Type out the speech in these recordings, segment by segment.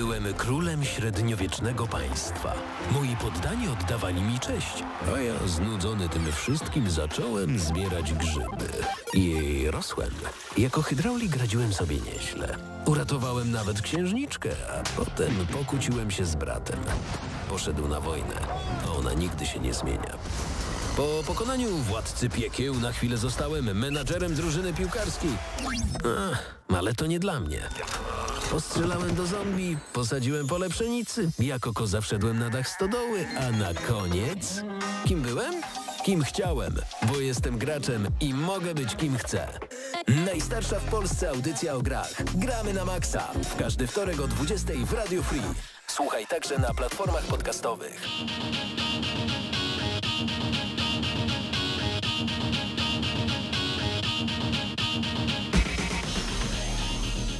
Byłem królem średniowiecznego państwa. Moi poddani oddawali mi cześć, a ja znudzony tym wszystkim zacząłem zbierać grzyby. I rosłem. Jako hydraulik radziłem sobie nieźle. Uratowałem nawet księżniczkę, a potem pokłóciłem się z bratem. Poszedł na wojnę, a ona nigdy się nie zmienia. Po pokonaniu władcy piekieł na chwilę zostałem menadżerem drużyny piłkarskiej. Ach, ale to nie dla mnie. Postrzelałem do zombie, posadziłem pole pszenicy, jako koza wszedłem na dach stodoły, a na koniec... Kim byłem? Kim chciałem, bo jestem graczem i mogę być kim chcę. Najstarsza w Polsce audycja o grach. Gramy na maksa. W każdy wtorek o 20 w Radio Free. Słuchaj także na platformach podcastowych.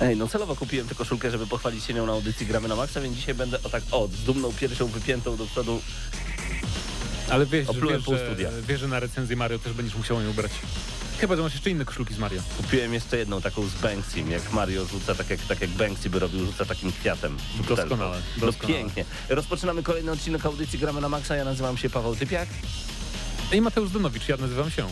Ej, no celowo kupiłem tę koszulkę, żeby pochwalić się nią na audycji Gramy na Maxa, więc dzisiaj będę o tak, o, z dumną piersią wypiętą do przodu. Ale wiesz, że, Oplułem wiesz, pół że, studia. wiesz, że na recenzję Mario też będziesz musiał ją ubrać. Chyba, że masz jeszcze inne koszulki z Mario. Kupiłem jeszcze jedną taką z Banksym, jak Mario rzuca, tak jak, tak jak Banksy by robił, rzuca takim kwiatem. Doskonale, No doskonale. pięknie. Rozpoczynamy kolejny odcinek audycji Gramy na Maxa, ja nazywam się Paweł Typiak. I Mateusz Donowicz, ja nazywam się.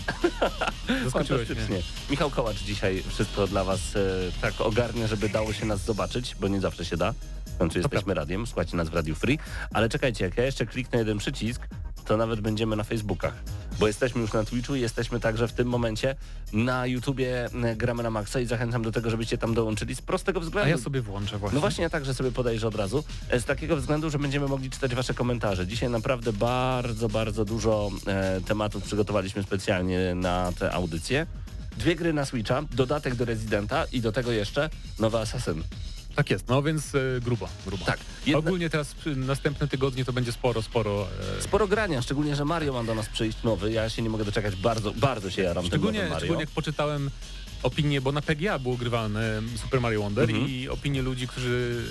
Zaskoczyłeś mnie. Michał Kołacz dzisiaj wszystko dla was e, tak ogarnia, żeby dało się nas zobaczyć, bo nie zawsze się da. W końcu jesteśmy radiem, słuchajcie nas w Radiu Free. Ale czekajcie, jak ja jeszcze kliknę jeden przycisk, to nawet będziemy na Facebookach. Bo jesteśmy już na Twitchu i jesteśmy także w tym momencie na YouTubie e, Gramy na Maxa i zachęcam do tego, żebyście tam dołączyli z prostego A względu. ja sobie włączę właśnie. No właśnie, ja także sobie podejrzę od razu. E, Z takiego względu, że będziemy mogli czytać wasze komentarze. Dzisiaj naprawdę bardzo, bardzo dużo e, tematów przygotowaliśmy specjalnie na tę audycję. Dwie gry na Switcha, dodatek do Residenta i do tego jeszcze nowy Assassin. Tak jest, no więc e, grubo, grubo. Tak. Jedna- Ogólnie teraz przy następne tygodnie to będzie sporo, sporo. E, Sporo grania, szczególnie, że Mario ma do nas przyjść nowy. Ja się nie mogę doczekać, bardzo, bardzo się jaram tym szczególnie, nowym Mario. szczególnie jak poczytałem opinie, bo na PGA było grywalne Super Mario Wonder Mhm. i opinie ludzi, którzy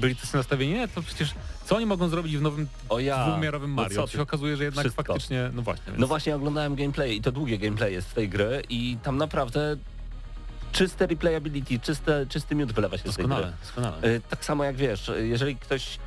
byli tacy nastawieni, nie, to przecież co oni mogą zrobić w nowym O ja, dwuwymiarowym no Mario? co to ty? się okazuje, że jednak Wszystko. faktycznie, no właśnie. Więc No właśnie oglądałem gameplay i to długie gameplay jest w tej gry i tam naprawdę czyste replayability, czyste, czysty miód wylewa się z tej gry. doskonale, doskonale. Y, Tak samo jak wiesz, jeżeli ktoś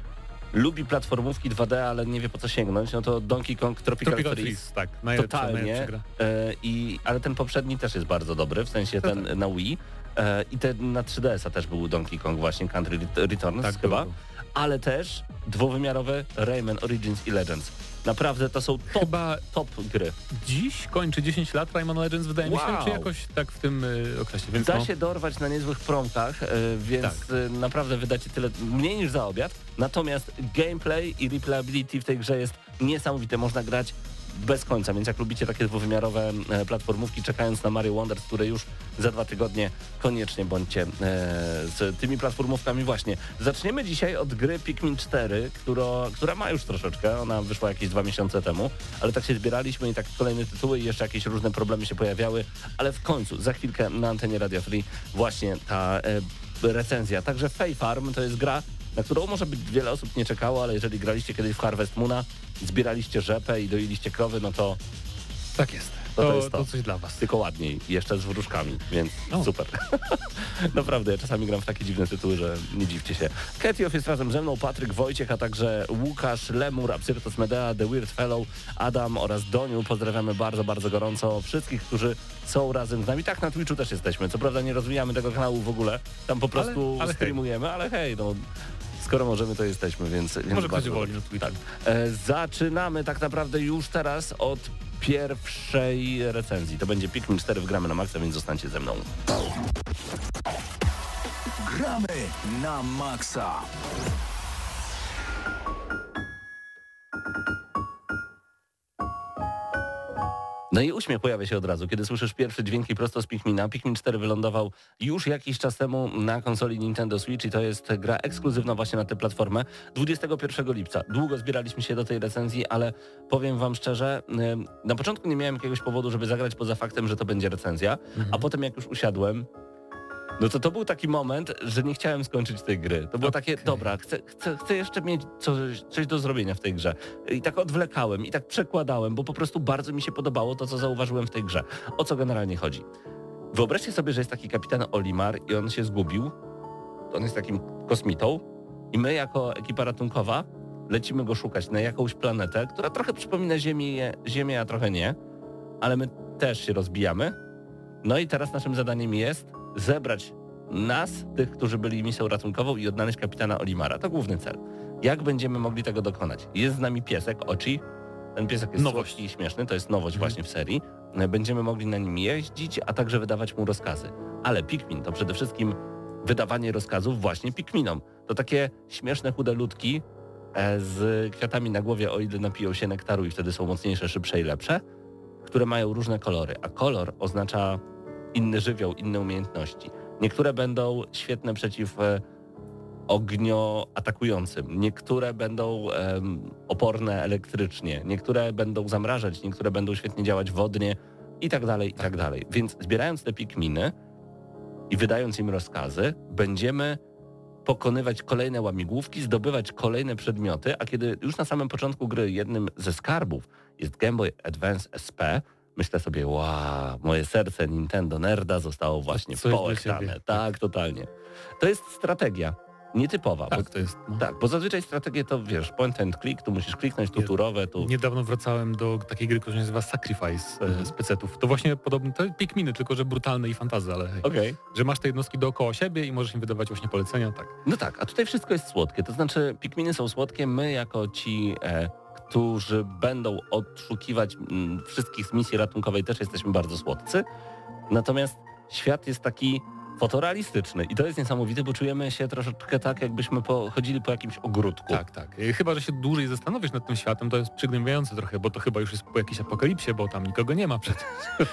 lubi platformówki 2D, ale nie wie po co sięgnąć, no to Donkey Kong Tropical, Tropical Freeze. Freeze, tak, najlepsza, Totalnie, najlepsza gra. y, i, ale ten poprzedni też jest bardzo dobry, w sensie ten na Wii y, i ten na 3DS-a też był Donkey Kong właśnie, Country Ret- Returns Tak, chyba, był. ale też dwuwymiarowy Rayman Origins i Legends. Naprawdę to są top, Chyba top gry. dziś kończy 10 lat Rayman Legends, wydaje mi się, Wow. czy jakoś tak w tym y, okresie, więc Da no, się dorwać na niezłych promkach, y, więc Tak. y, naprawdę wydacie tyle, mniej niż za obiad. Natomiast gameplay i replayability w tej grze jest niesamowite. Można grać bez końca, więc jak lubicie takie dwuwymiarowe e, platformówki, czekając na Mario Wonders, które już za dwa tygodnie koniecznie bądźcie e, z tymi platformówkami właśnie. Zaczniemy dzisiaj od gry Pikmin 4, która, która ma już troszeczkę, ona wyszła jakieś dwa miesiące temu, ale tak się zbieraliśmy i tak kolejne tytuły i jeszcze jakieś różne problemy się pojawiały, ale w końcu, za chwilkę na antenie Radio Free właśnie ta e, recenzja. Także Fay Farm to jest gra, na którą może być wiele osób nie czekało, ale jeżeli graliście kiedyś w Harvest Moona, zbieraliście rzepę i doiliście krowy, no to tak jest. To To, to to, jest to. coś dla was. tylko ładniej, jeszcze z wróżkami, więc O. super. Naprawdę, ja czasami gram w takie dziwne tytuły, że nie dziwcie się. Ketiow jest razem ze mną, Patryk Wojciech, a także Łukasz Lemur, Absyrtos Medea, The Weird Fellow, Adam oraz Doniu. Pozdrawiamy bardzo, bardzo gorąco wszystkich, którzy są razem z nami. Tak, na Twitchu też jesteśmy. Co prawda nie rozwijamy tego kanału w ogóle, tam po prostu ale hej. streamujemy, ale hej, no skoro możemy, to jesteśmy, więc... więc Może bardzo ktoś woli na Twitter. E, Zaczynamy tak naprawdę już teraz od pierwszej recenzji. To będzie Pikmin 4 w gramy na maksa, więc zostańcie ze mną. Gramy na maksa. No i uśmiech pojawia się od razu, kiedy słyszysz pierwsze dźwięki prosto z Pikmina. Pikmin 4 wylądował już jakiś czas temu na konsoli Nintendo Switch i to jest gra ekskluzywna właśnie na tę platformę 21 lipca. Długo zbieraliśmy się do tej recenzji, ale powiem wam szczerze, na początku nie miałem jakiegoś powodu, żeby zagrać poza faktem, że to będzie recenzja, a potem jak już usiadłem, no to to był taki moment, że nie chciałem skończyć tej gry. To było takie, Okej. dobra, chcę, chcę, chcę jeszcze mieć coś, coś do zrobienia w tej grze. I tak odwlekałem, i tak przekładałem, bo po prostu bardzo mi się podobało to, co zauważyłem w tej grze. O co generalnie chodzi? Wyobraźcie sobie, że jest taki kapitan Olimar i on się zgubił. On jest takim kosmitą I my jako ekipa ratunkowa lecimy go szukać na jakąś planetę, która trochę przypomina Ziemię, Ziemię, a trochę nie, ale my też się rozbijamy. No i teraz naszym zadaniem jest zebrać nas, tych, którzy byli misją ratunkową i odnaleźć kapitana Olimara. To główny cel. Jak będziemy mogli tego dokonać? Jest z nami piesek, Oci. Ten piesek jest Nowość. i śmieszny, to jest nowość Mhm. właśnie w serii. Będziemy mogli na nim jeździć, a także wydawać mu rozkazy. Ale Pikmin to przede wszystkim wydawanie rozkazów właśnie Pikminom. To takie śmieszne, chude ludki e, z kwiatami na głowie, o ile napiją się nektaru i wtedy są mocniejsze, szybsze i lepsze, które mają różne kolory, a kolor oznacza inny żywioł, inne umiejętności. Niektóre będą świetne przeciw e, ognioatakującym, niektóre będą em, oporne elektrycznie, niektóre będą zamrażać, niektóre będą świetnie działać wodnie i tak dalej, i tak dalej. Więc zbierając te pikminy i wydając im rozkazy, będziemy pokonywać kolejne łamigłówki, zdobywać kolejne przedmioty, a kiedy już na samym początku gry jednym ze skarbów jest Game Boy Advance SP, myślę sobie, wow, moje serce Nintendo Nerda zostało właśnie coś połechtane. Tak, totalnie. To jest strategia nietypowa. Tak, bo, to jest... No. tak, bo zazwyczaj strategię to wiesz, point and click, tu musisz kliknąć, tu turowe, tu... Niedawno wracałem do takiej gry, która się nazywa Sacrifice Mhm. e, z pecetów. To właśnie podobne, to Pikminy, tylko że brutalne i fantazy, ale hej. Okej. Że masz te jednostki dookoła siebie i możesz im wydawać właśnie polecenia, tak. No tak, a tutaj wszystko jest słodkie. To znaczy, Pikminy są słodkie, my jako ci, e, którzy będą odszukiwać mm, wszystkich z misji ratunkowej też jesteśmy bardzo słodcy. Natomiast świat jest taki fotorealistyczny i to jest niesamowite, bo czujemy się troszeczkę tak, jakbyśmy po, chodzili po jakimś ogródku. Tak, tak. E, Chyba, że się dłużej zastanowisz nad tym światem, to jest przygnębiające trochę, bo to chyba już jest po jakiejś apokalipsie, bo tam nikogo nie ma przecież.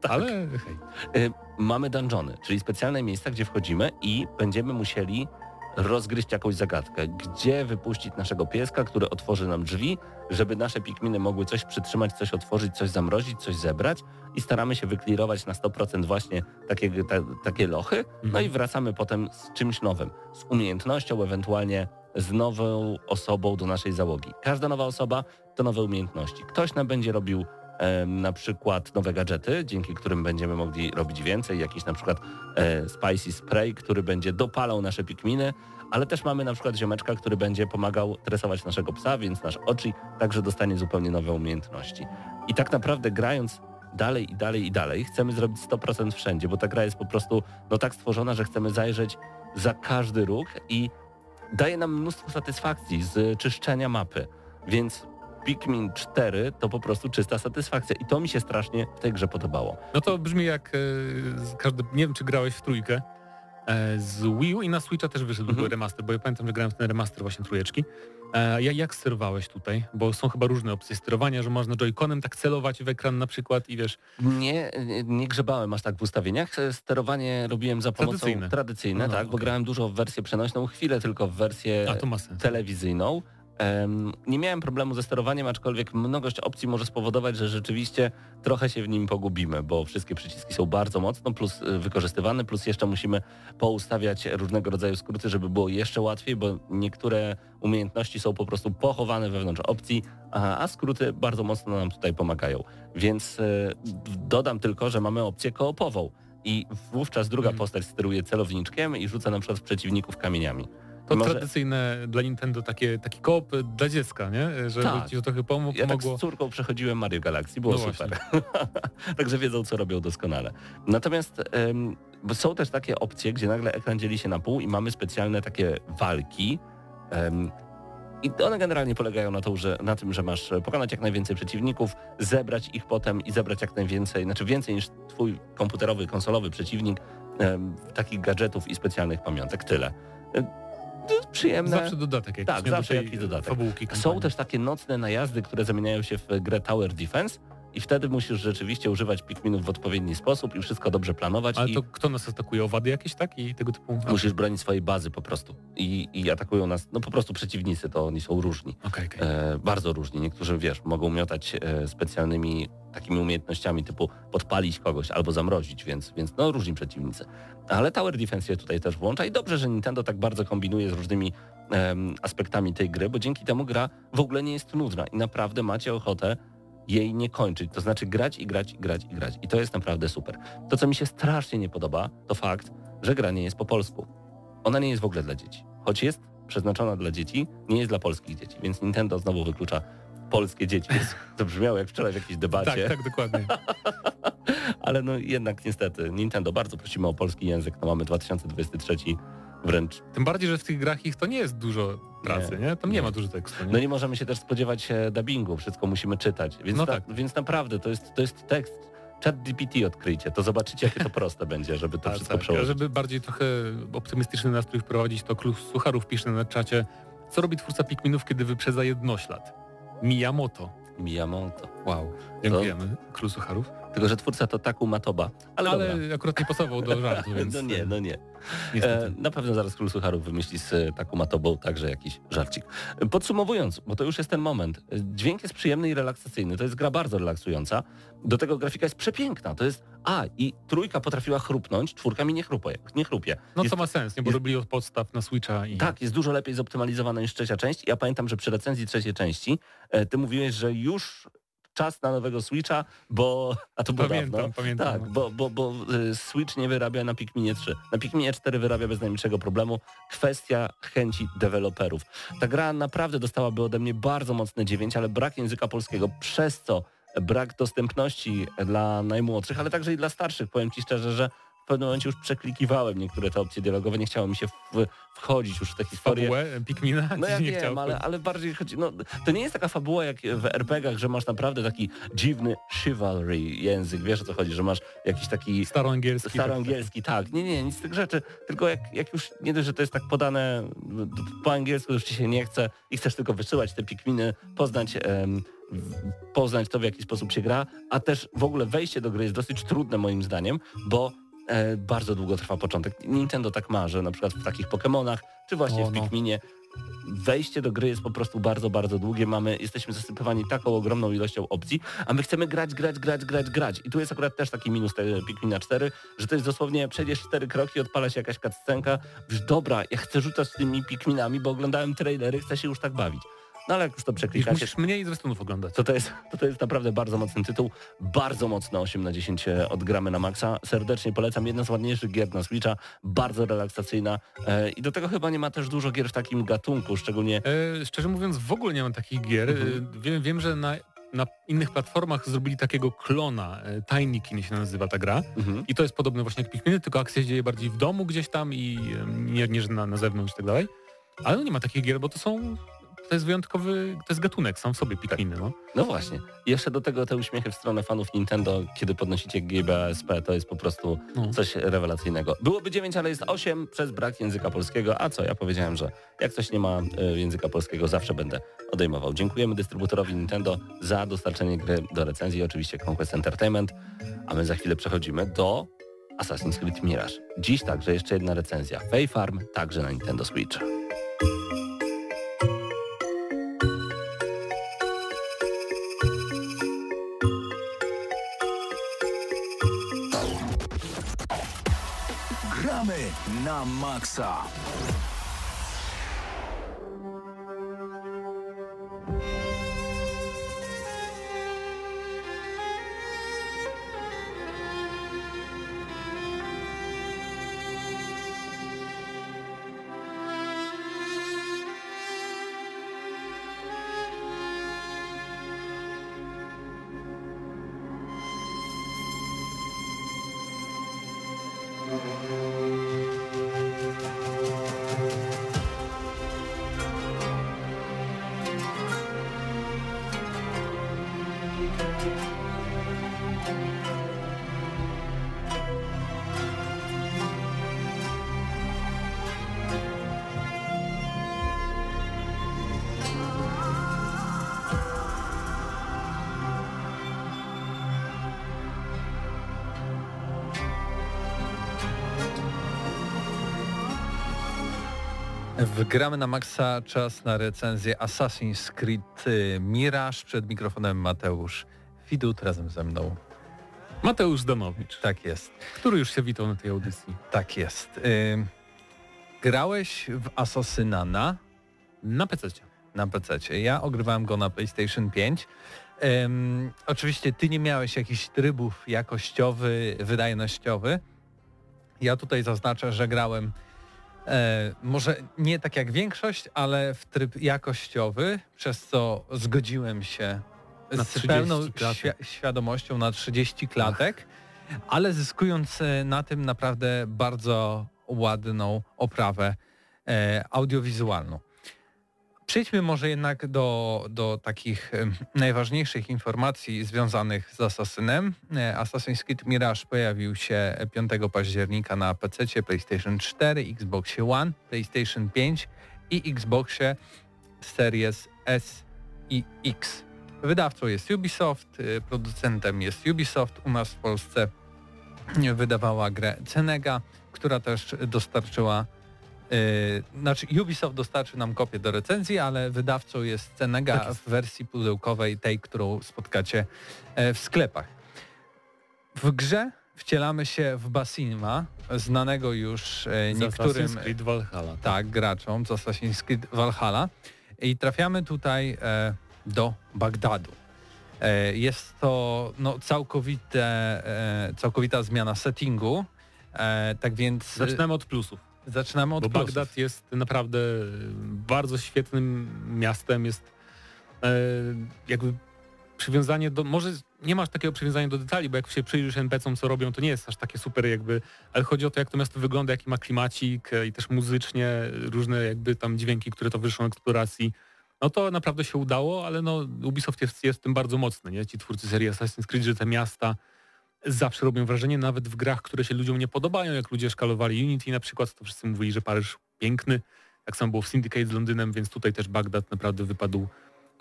Tak. Ale hej. Y, mamy dungeony, czyli specjalne miejsca, gdzie wchodzimy i będziemy musieli rozgryźć jakąś zagadkę. Gdzie wypuścić naszego pieska, który otworzy nam drzwi, żeby nasze pikminy mogły coś przytrzymać, coś otworzyć, coś zamrozić, coś zebrać i staramy się wyklirować na 100% właśnie takie, ta, takie lochy. No Mhm. i wracamy potem z czymś nowym, z umiejętnością, ewentualnie z nową osobą do naszej załogi. Każda nowa osoba to nowe umiejętności. Ktoś nam będzie robił na przykład nowe gadżety, dzięki którym będziemy mogli robić więcej, jakiś na przykład e, spicy spray, który będzie dopalał nasze pikminy, ale też mamy na przykład ziomeczka, który będzie pomagał tresować naszego psa, więc nasz oczy także dostanie zupełnie nowe umiejętności. I tak naprawdę grając dalej i dalej i dalej, chcemy zrobić 100% wszędzie, bo ta gra jest po prostu no tak stworzona, że chcemy zajrzeć za każdy róg i daje nam mnóstwo satysfakcji z czyszczenia mapy. Więc Pikmin 4 to po prostu czysta satysfakcja i to mi się strasznie w tej grze podobało. No to brzmi jak e, każdy, nie wiem czy grałeś w trójkę e, z Wii U i na Switcha też wyszedł Mhm. remaster, bo ja pamiętam, że grałem w ten remaster właśnie trójeczki. E, ja, jak sterowałeś tutaj? Bo są chyba różne opcje sterowania, że można joyconem tak celować w ekran na przykład i wiesz, Nie, nie grzebałem aż tak w ustawieniach. Sterowanie robiłem za pomocą Tradycyjne. tradycyjne No, tak, bo okej. grałem dużo w wersję przenośną, chwilę tylko w wersję a telewizyjną. Nie miałem problemu ze sterowaniem, aczkolwiek mnogość opcji może spowodować, że rzeczywiście trochę się w nim pogubimy, bo wszystkie przyciski są bardzo mocno plus y, wykorzystywane, plus jeszcze musimy poustawiać różnego rodzaju skróty, żeby było jeszcze łatwiej, bo niektóre umiejętności są po prostu pochowane wewnątrz opcji, a, skróty bardzo mocno nam tutaj pomagają. Więc y, dodam tylko, że mamy opcję koopową i wówczas druga Mhm. postać steruje celowniczkiem i rzuca na przykład przeciwników kamieniami. To może- tradycyjne dla Nintendo takie, taki koop dla dziecka, nie? Żeby Tak. ci to trochę pomo- Ja tak pomogło. z córką przechodziłem Mario Galaxy, było No super. Także wiedzą, co robią doskonale. Natomiast są też takie opcje, gdzie nagle ekran dzieli się na pół i mamy specjalne takie walki. I one generalnie polegają na, to, że, na tym, że masz pokonać jak najwięcej przeciwników, zebrać ich potem i zebrać jak najwięcej, znaczy więcej niż twój komputerowy, konsolowy przeciwnik, takich gadżetów i specjalnych pamiątek. Tyle. Przyjemne. Zawsze dodatek jakiś, Tak, zawsze jakiś dodatek. Fabułki Są też takie nocne najazdy, które zamieniają się w grę Tower Defense i wtedy musisz rzeczywiście używać pikminów w odpowiedni sposób i wszystko dobrze planować Ale to kto nas atakuje? Owady jakieś, tak? I tego typu... Musisz bronić swojej bazy po prostu. I, I atakują nas, no po prostu przeciwnicy, to oni są różni. Okej, okej. E, bardzo różni. Niektórzy, wiesz, mogą miotać e, specjalnymi takimi umiejętnościami typu podpalić kogoś albo zamrozić, więc, więc no różni przeciwnicy. Ale Tower Defense się tutaj też włącza i dobrze, że Nintendo tak bardzo kombinuje z różnymi em, aspektami tej gry, bo dzięki temu gra w ogóle nie jest nudna i naprawdę macie ochotę jej nie kończyć. To znaczy grać i grać i grać i grać. I to jest naprawdę super. To, co mi się strasznie nie podoba, to fakt, że gra nie jest po polsku. Ona nie jest w ogóle dla dzieci. Choć jest przeznaczona dla dzieci, nie jest dla polskich dzieci, więc Nintendo znowu wyklucza polskie dzieci. To brzmiało jak wczoraj w jakiejś debacie. Tak, tak, dokładnie. Ale no jednak niestety Nintendo bardzo prosimy o polski język. No mamy 2023 wręcz. Tym bardziej, że w tych grach ich to nie jest dużo pracy, nie? Tam nie, Nie. ma dużo tekstu. Nie? No nie możemy się też spodziewać się dubbingu, wszystko musimy czytać. Więc, No na, tak. więc naprawdę to jest, to jest tekst. Chat GPT odkryjcie, to zobaczycie jakie to proste będzie, żeby to Tak, wszystko tak. A przełożyć. żeby bardziej trochę optymistyczny nastrój wprowadzić, to Klus Sucharów pisze na czacie, co robi twórca Pikminów, kiedy wyprzedza jednoślad? Miyamoto. Miyamoto. Wow. Dziękujemy, Klus Sucharów. Tylko, że twórca to Taku Matoba. Ale, Ale, dobra. akurat nie pasował do żartu, więc... No nie, no nie. E, na pewno zaraz Król Sucharów wymyśli z e, taką matobą także jakiś żarcik. E, Podsumowując, bo to już jest ten moment. e, Dźwięk jest przyjemny i relaksacyjny. To jest gra bardzo relaksująca. Do tego grafika jest przepiękna. To jest... A, i trójka potrafiła chrupnąć, czwórka mi nie chrupie. Nie chrupie. No jest, co ma sens, nie? Bo jest- robili od podstaw na Switcha i... Tak, jest dużo lepiej zoptymalizowana niż trzecia część. Ja pamiętam, że przy recenzji trzeciej części e, ty mówiłeś, że już czas na nowego Switcha, bo... A to było Pamiętam, dawno. pamiętam. Tak, bo, bo, bo y, Switch nie wyrabia na Pikminie 3. Na Pikminie 4 wyrabia bez najmniejszego problemu. Kwestia chęci deweloperów. Ta gra naprawdę dostałaby ode mnie bardzo mocne 9, ale brak języka polskiego, przez co brak dostępności dla najmłodszych, ale także i dla starszych. Powiem Ci szczerze, że w pewnym momencie już przeklikiwałem niektóre te opcje dialogowe, nie chciało mi się w, wchodzić już w te historie. Fabułę Pikmina No ja nie wiem, ale, ale bardziej chodzi, no to nie jest taka fabuła jak w RPG-ach, że masz naprawdę taki dziwny chivalry język, wiesz o co chodzi, że masz jakiś taki Staroangielski. staroangielski, tak, nie, nie, nic z tych rzeczy, tylko jak, jak już nie dość, że to jest tak podane po angielsku, już ci się nie chce i chcesz tylko wysyłać te pikminy, poznać em, poznać to, w jaki sposób się gra, a też w ogóle wejście do gry jest dosyć trudne moim zdaniem, bo bardzo długo trwa początek. Nintendo tak ma, że na przykład w takich Pokémonach, czy właśnie O, w no. Pikminie wejście do gry jest po prostu bardzo, bardzo długie. Mamy, jesteśmy zasypywani taką ogromną ilością opcji, a my chcemy grać, grać, grać, grać, grać. I tu jest akurat też taki minus tego Pikmina 4, że to jest dosłownie przejdziesz cztery kroki, odpala się jakaś cutscenka, już dobra, ja chcę rzucać z tymi Pikminami, bo oglądałem trailery, chcę się już tak bawić. No ale jak już to przeklikacie, musisz mniej zwiastunów oglądać. to to, jest, to to jest naprawdę bardzo mocny tytuł. Bardzo mocno 8 na 10 odgramy na maksa. Serdecznie polecam. Jedna z ładniejszych gier na Switcha. Bardzo relaksacyjna. E, I do tego chyba nie ma też dużo gier w takim gatunku, szczególnie... E, szczerze mówiąc, w ogóle nie mam takich gier. Mhm. E, wiem, wiem, że na, na innych platformach zrobili takiego klona. E, Tiny Kin się nazywa ta gra. Mhm. I to jest podobne właśnie jak Pikminy, tylko akcja się dzieje bardziej w domu gdzieś tam i e, nie, nie że na, na zewnątrz i tak dalej. Ale no nie ma takich gier, bo to są... To jest wyjątkowy, to jest gatunek sam w sobie Pikminy, no. No właśnie. I jeszcze do tego te uśmiechy w stronę fanów Nintendo, kiedy podnosicie GBSP, to jest po prostu no. coś rewelacyjnego. Byłoby 9, ale jest 8 przez brak języka polskiego. A co? Ja powiedziałem, że jak coś nie ma e, języka polskiego, zawsze będę odejmował. Dziękujemy dystrybutorowi Nintendo za dostarczenie gry do recenzji, oczywiście Conquest Entertainment, a my za chwilę przechodzimy do Assassin's Creed Mirage. Dziś także jeszcze jedna recenzja. Fay Farm, także na Nintendo Switch. Gramy na maksa. Wgramy na maksa czas na recenzję Assassin's Creed y, Mirage. Przed mikrofonem Mateusz Widut razem ze mną. Mateusz Danowicz, Tak jest, który już się witał na tej audycji. tak jest. Y, grałeś w Assassinana Na PC. na PC. Ja ogrywałem go na PlayStation 5. Ym, oczywiście ty nie miałeś jakichś trybów jakościowy, wydajnościowy. Ja tutaj zaznaczę, że grałem E, może nie tak jak większość, ale w tryb jakościowy, przez co zgodziłem się Na z 30 pełną świ- świadomością na 30 klatek, ale zyskując e, na tym naprawdę bardzo ładną oprawę e, audiowizualną. Przejdźmy może jednak do, do takich najważniejszych informacji związanych z Assassinem. E, Assassin's Creed Mirage pojawił się 5 października na PC, PlayStation 4, Xbox One, PlayStation 5 i Xboxie Series S i X. Wydawcą jest Ubisoft, y, producentem jest Ubisoft. U nas w Polsce wydawała grę Cenega, która też dostarczyła Yy, znaczy Ubisoft dostarczy nam kopię do recenzji, ale wydawcą jest Cenega Tak jest. w wersji pudełkowej, tej, którą spotkacie e, w sklepach. W grze wcielamy się w Basima, znanego już e, Z niektórym Assassin's Creed Valhalla. tak, graczom z Assassin's Creed Valhalla i trafiamy tutaj e, do Bagdadu. E, jest to no, całkowite, e, całkowita zmiana settingu, e, tak więc Zaczynamy od plusów. Zaczynamy od Bo plusów. Bagdad jest naprawdę bardzo świetnym miastem, jest e, jakby przywiązanie do, może nie masz takiego przywiązania do detali, bo jak się przyjrzysz NPC-om, co robią, to nie jest aż takie super jakby, ale chodzi o to, jak to miasto wygląda, jaki ma klimacik e, i też muzycznie różne jakby tam dźwięki, które towarzyszą eksploracji. No to naprawdę się udało, ale no Ubisoft jest, jest w tym bardzo mocny, nie? Ci twórcy serii Assassin's Creed, że te miasta zawsze robią wrażenie, nawet w grach, które się ludziom nie podobają, jak ludzie szkalowali Unity na przykład, to wszyscy mówili, że Paryż piękny, tak samo było w Syndicate z Londynem, więc tutaj też Bagdad naprawdę wypadł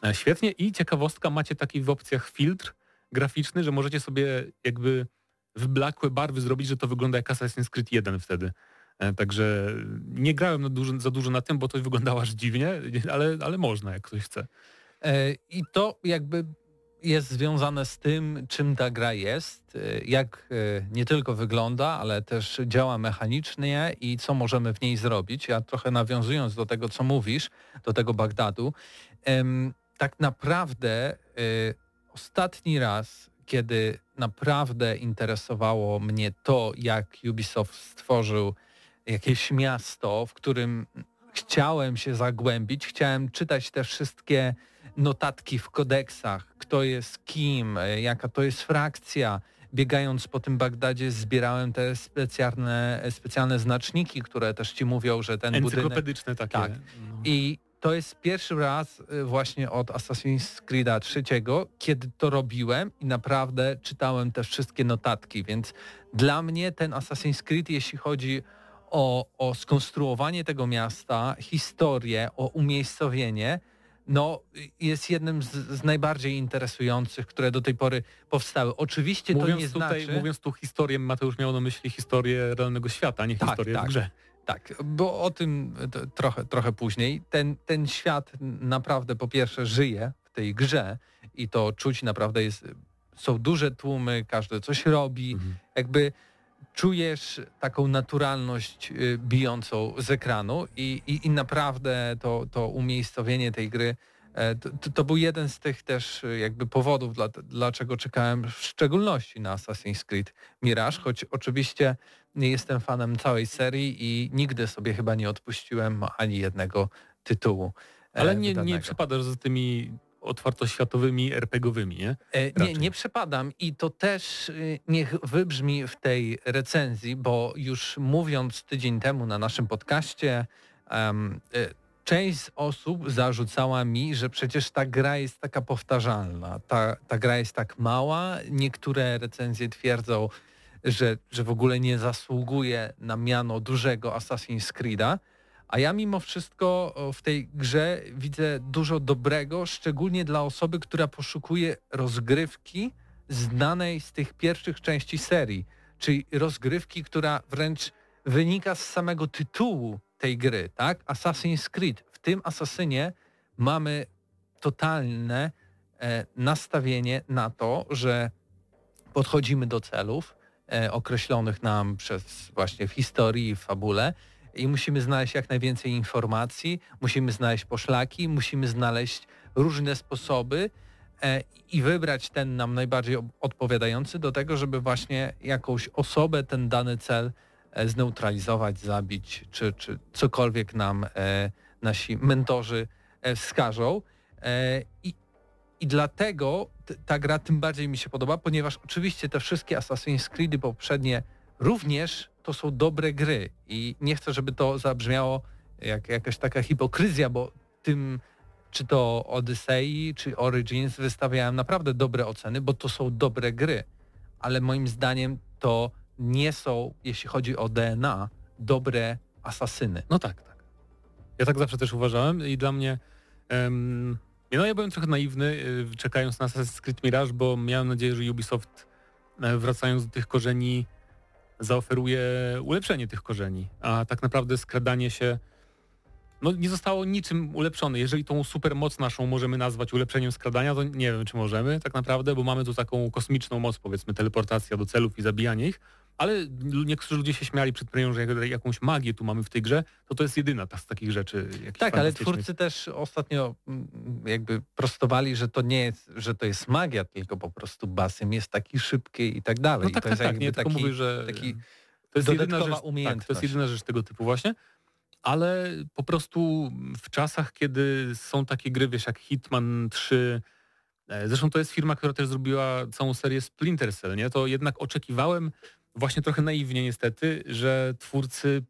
e, świetnie i ciekawostka, macie taki w opcjach filtr graficzny, że możecie sobie jakby wyblakłe barwy zrobić, że to wygląda jak Assassin's Creed 1 wtedy. E, Także nie grałem na dużo, za dużo na tym, bo to wyglądało aż dziwnie, ale, ale można, jak ktoś chce. E, I to jakby jest związane z tym, czym ta gra jest, e, jak e, nie tylko wygląda, ale też działa mechanicznie i co możemy w niej zrobić. Ja trochę nawiązując do tego, co mówisz, do tego Bagdadu, tak naprawdę e, ostatni raz, kiedy naprawdę interesowało mnie to, jak Ubisoft stworzył jakieś miasto, w którym chciałem się zagłębić, chciałem czytać te wszystkie notatki w kodeksach, kto jest kim, e, jaka to jest frakcja. Biegając po tym Bagdadzie zbierałem te specjalne, specjalne znaczniki, które też ci mówią, że ten budynek... Encyklopedyczne takie. Tak. No. I to jest pierwszy raz y, właśnie od Assassin's Creed'a trzeciego, kiedy to robiłem i naprawdę czytałem te wszystkie notatki, więc dla mnie ten Assassin's Creed, jeśli chodzi o, o skonstruowanie tego miasta, historię, o umiejscowienie, no jest jednym z, z najbardziej interesujących, które do tej pory powstały. Oczywiście to Mówiąc nie tutaj, znaczy... mówiąc tu historię, Mateusz miał na myśli historię realnego świata, a nie Tak, historię tak. w grze. Tak, bo o tym t- trochę, trochę później. Ten, ten świat naprawdę po pierwsze żyje w tej grze i to czuć naprawdę jest, są duże tłumy, każdy coś robi, Mhm. jakby czujesz taką naturalność y, bijącą z ekranu i, i, i naprawdę to, to umiejscowienie tej gry e, to, to- był jeden z tych też y, jakby powodów, dla, dlaczego czekałem w szczególności na Assassin's Creed Mirage, choć oczywiście nie jestem fanem całej serii i nigdy sobie chyba nie odpuściłem ani jednego tytułu. e, Ale nie, nie przepadasz za tymi otwartoświatowymi, RPGowymi, nie? E, Nie, nie przepadam i to też y, niech wybrzmi w tej recenzji, bo już mówiąc tydzień temu na naszym podcaście, y, część z osób zarzucała mi, że przecież ta gra jest taka powtarzalna, ta, ta gra jest tak mała, niektóre recenzje twierdzą, że, że w ogóle nie zasługuje na miano dużego Assassin's Creed'a, a ja mimo wszystko w tej grze widzę dużo dobrego, szczególnie dla osoby, która poszukuje rozgrywki znanej z tych pierwszych części serii, czyli rozgrywki, która wręcz wynika z samego tytułu tej gry, tak? Assassin's Creed. W tym Assassinie mamy totalne e, nastawienie na to, że podchodzimy do celów e, określonych nam przez właśnie w historii i fabule i musimy znaleźć jak najwięcej informacji, musimy znaleźć poszlaki, musimy znaleźć różne sposoby e, i wybrać ten nam najbardziej odpowiadający do tego, żeby właśnie jakąś osobę ten dany cel e, zneutralizować, zabić, czy, czy cokolwiek nam e, nasi mentorzy wskażą. I, I dlatego ta gra tym bardziej mi się podoba, ponieważ oczywiście te wszystkie Assassin's Creedy poprzednie również to są dobre gry i nie chcę, żeby to zabrzmiało jak jakaś taka hipokryzja, bo tym czy to Odyssey, czy Origins wystawiałem naprawdę dobre oceny, bo to są dobre gry. Ale moim zdaniem to nie są, jeśli chodzi o DNA, dobre asasyny. No tak, tak. Ja tak zawsze też uważałem i dla mnie um, no ja byłem trochę naiwny, y, czekając na Assassin's Creed Mirage, bo miałem nadzieję, że Ubisoft e, wracając do tych korzeni zaoferuje ulepszenie tych korzeni, a tak naprawdę skradanie się no nie zostało niczym ulepszone. Jeżeli tą supermoc naszą możemy nazwać ulepszeniem skradania, to nie wiem, czy możemy tak naprawdę, bo mamy tu taką kosmiczną moc, powiedzmy, teleportacja do celów i zabijanie ich, ale niektórzy ludzie się śmiali przed premierą, że jakąś magię tu mamy w tej grze, to to jest jedyna ta z takich rzeczy. Tak, ale twórcy też ostatnio mm, jakby prostowali, że to nie jest, że to jest magia, tylko po prostu Basym jest taki szybki i tak dalej. No tak, to tak, jest tak, nie, taki, tylko mówię, że taki to jest jedyna rzecz, tak, to jest jedyna rzecz tego typu właśnie ale po prostu w czasach, kiedy są takie gry, wiesz, jak Hitman 3, e, zresztą to jest firma, która też zrobiła całą serię Splinter Cell, nie? To jednak oczekiwałem właśnie trochę naiwnie niestety, że twórcy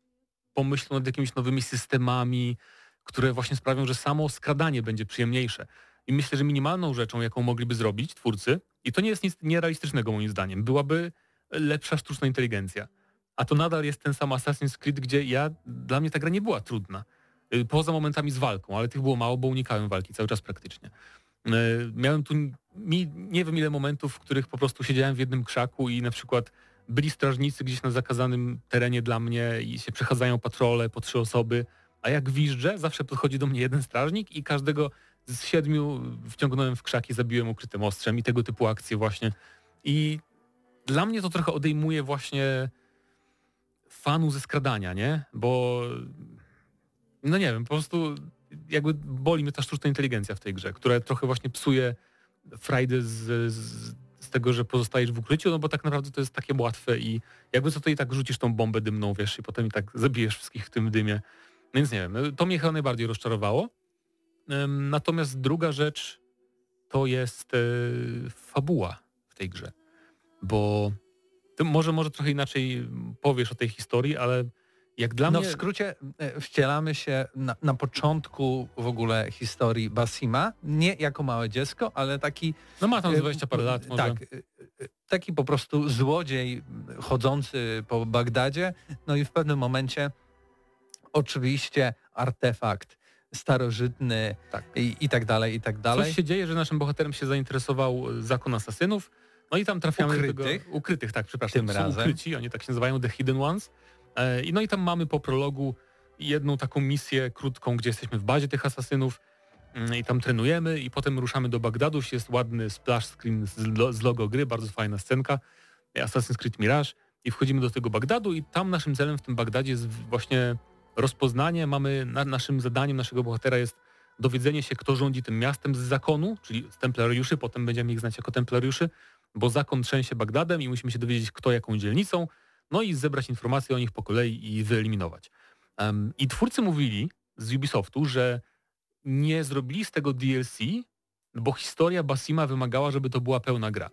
pomyślą nad jakimiś nowymi systemami, które właśnie sprawią, że samo skradanie będzie przyjemniejsze. I myślę, że minimalną rzeczą, jaką mogliby zrobić twórcy, i to nie jest nic nierealistycznego moim zdaniem, byłaby lepsza sztuczna inteligencja a to nadal jest ten sam Assassin's Creed, gdzie ja, dla mnie ta gra nie była trudna. Y, poza momentami z walką, ale tych było mało, bo unikałem walki cały czas praktycznie. Y, miałem tu nie wiem ile momentów, w których po prostu siedziałem w jednym krzaku i na przykład byli strażnicy gdzieś na zakazanym terenie dla mnie i się przechadzają patrole po trzy osoby, a jak wiżdżę, zawsze podchodzi do mnie jeden strażnik i każdego z siedmiu wciągnąłem w krzaki, zabiłem ukrytym ostrzem i tego typu akcje właśnie. I dla mnie to trochę odejmuje właśnie fanu ze skradania, nie? Bo no nie wiem, po prostu jakby boli mnie ta sztuczna inteligencja w tej grze, która trochę właśnie psuje frajdę z, z, z, tego, że pozostajesz w ukryciu, no bo tak naprawdę to jest takie łatwe i jakby co to i tak rzucisz tą bombę dymną, wiesz, i potem i tak zabijesz wszystkich w tym dymie. Więc nie wiem, no to mnie chyba najbardziej rozczarowało. Natomiast druga rzecz to jest e, fabuła w tej grze, bo może, może trochę inaczej powiesz o tej historii, ale jak dla no mnie... w skrócie e, wcielamy się na, na, początku w ogóle historii Basima, nie jako małe dziecko, ale taki... No ma tam 20 parę lat może. Tak, e, e, taki po prostu złodziej chodzący po Bagdadzie, no i w pewnym momencie oczywiście artefakt starożytny tak. I, i tak dalej, i tak dalej. Coś się dzieje, że naszym bohaterem się zainteresował zakon asasynów, no i tam trafiamy ukrytych? do tego... Ukrytych, tak, przepraszam. Tym razem. ukryci, oni tak się nazywają, The Hidden Ones. E, no i tam mamy po prologu jedną taką misję krótką, gdzie jesteśmy w bazie tych asasynów mm, i tam trenujemy i potem ruszamy do Bagdadu, jest ładny splash screen z logo gry, bardzo fajna scenka, Assassin's Creed Mirage i wchodzimy do tego Bagdadu i tam naszym celem w tym Bagdadzie jest właśnie rozpoznanie, mamy, na, naszym zadaniem naszego bohatera jest dowiedzenie się, kto rządzi tym miastem z zakonu, czyli z templariuszy, potem będziemy ich znać jako templariuszy, bo zakon trzęsie Bagdadem i musimy się dowiedzieć, kto jaką dzielnicą, no i zebrać informacje o nich po kolei i wyeliminować. Um, I twórcy mówili z Ubisoftu, że nie zrobili z tego DLC, bo historia Basima wymagała, żeby to była pełna gra.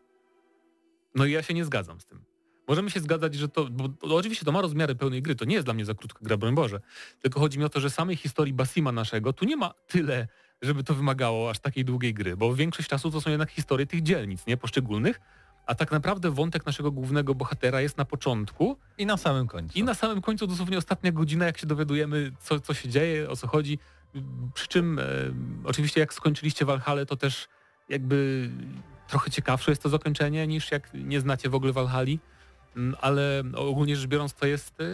No i ja się nie zgadzam z tym. Możemy się zgadzać, że to, bo, oczywiście to ma rozmiary pełnej gry, to nie jest dla mnie za krótka gra, broń Boże. Tylko chodzi mi o to, że samej historii Basima naszego tu nie ma tyle żeby to wymagało aż takiej długiej gry, bo większość czasu to są jednak historie tych dzielnic, nie poszczególnych, a tak naprawdę wątek naszego głównego bohatera jest na początku. I na samym końcu. I na samym końcu dosłownie ostatnia godzina, jak się dowiadujemy, co, co się dzieje, o co chodzi. Przy czym e, oczywiście jak skończyliście Valhalla, to też jakby trochę ciekawsze jest to zakończenie niż jak nie znacie w ogóle Valhalla, mm, ale ogólnie rzecz biorąc to jest... E,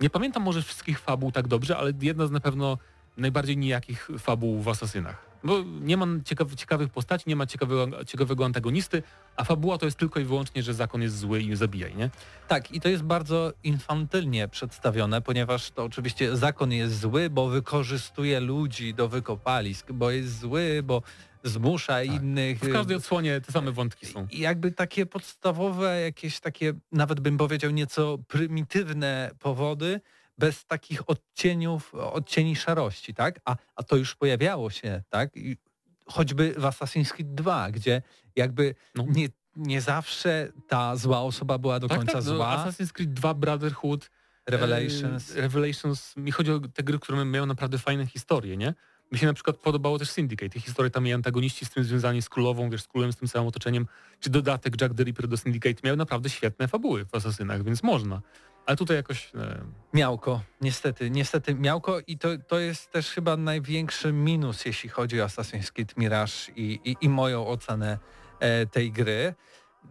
nie pamiętam może wszystkich fabuł tak dobrze, ale jedna z na pewno najbardziej nijakich fabuł w Asasynach. Bo nie ma ciekaw, ciekawych postaci, nie ma ciekawego, ciekawego antagonisty, a fabuła to jest tylko i wyłącznie, że zakon jest zły i zabijaj, nie? Tak, i to jest bardzo infantylnie przedstawione, ponieważ to oczywiście zakon jest zły, bo wykorzystuje ludzi do wykopalisk, bo jest zły, bo zmusza Tak. innych. W każdej odsłonie te same wątki są. I jakby takie podstawowe, jakieś takie, nawet bym powiedział nieco prymitywne powody, bez takich odcieniów, odcieni szarości, tak? A, a to już pojawiało się, tak? I choćby w Assassin's Creed 2, gdzie jakby No. nie, nie zawsze ta zła osoba była do Tak, końca tak, no, zła. Assassin's Creed 2 Brotherhood, Revelations. E, Revelations, mi chodzi o te gry, które mają naprawdę fajne historie, nie? Mi się na przykład podobało też Syndicate. Te historie tam i antagoniści z tym związani z królową, wiesz, z królem, z tym samym otoczeniem, czy dodatek Jack the Ripper do Syndicate miały naprawdę świetne fabuły w Asasynach, więc można. Ale tutaj jakoś... E, Miałko, niestety, niestety miałko i to, to jest też chyba największy minus, jeśli chodzi o Assassin's Creed Mirage i, i, i moją ocenę e, tej gry.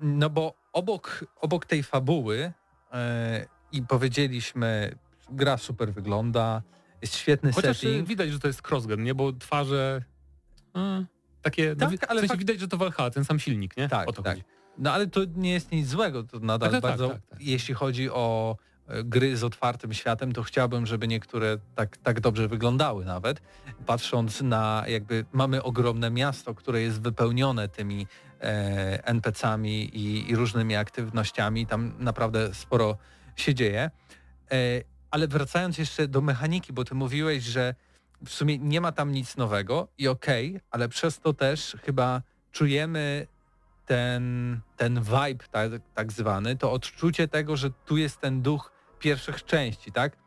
No bo obok, obok tej fabuły e, i powiedzieliśmy, gra super wygląda, jest świetny chociaż e, setting. widać, że to jest crossgen, nie? Bo twarze... E, takie... Tak, no, ale w sensie fak- widać, że to Valhalla, ten sam silnik, nie? Tak, o to tak. chodzi. No ale to nie jest nic złego, to nadal Tak, bardzo, tak, tak. jeśli chodzi o e, gry z otwartym światem, to chciałbym, żeby niektóre tak, tak dobrze wyglądały nawet. Patrząc na jakby, mamy ogromne miasto, które jest wypełnione tymi e, NPC-ami i, i różnymi aktywnościami, tam naprawdę sporo się dzieje. E, ale wracając jeszcze do mechaniki, bo ty mówiłeś, że w sumie nie ma tam nic nowego i okej, ale przez to też chyba czujemy ten, ten vibe tak, tak zwany, to odczucie tego, że tu jest ten duch pierwszych części, tak?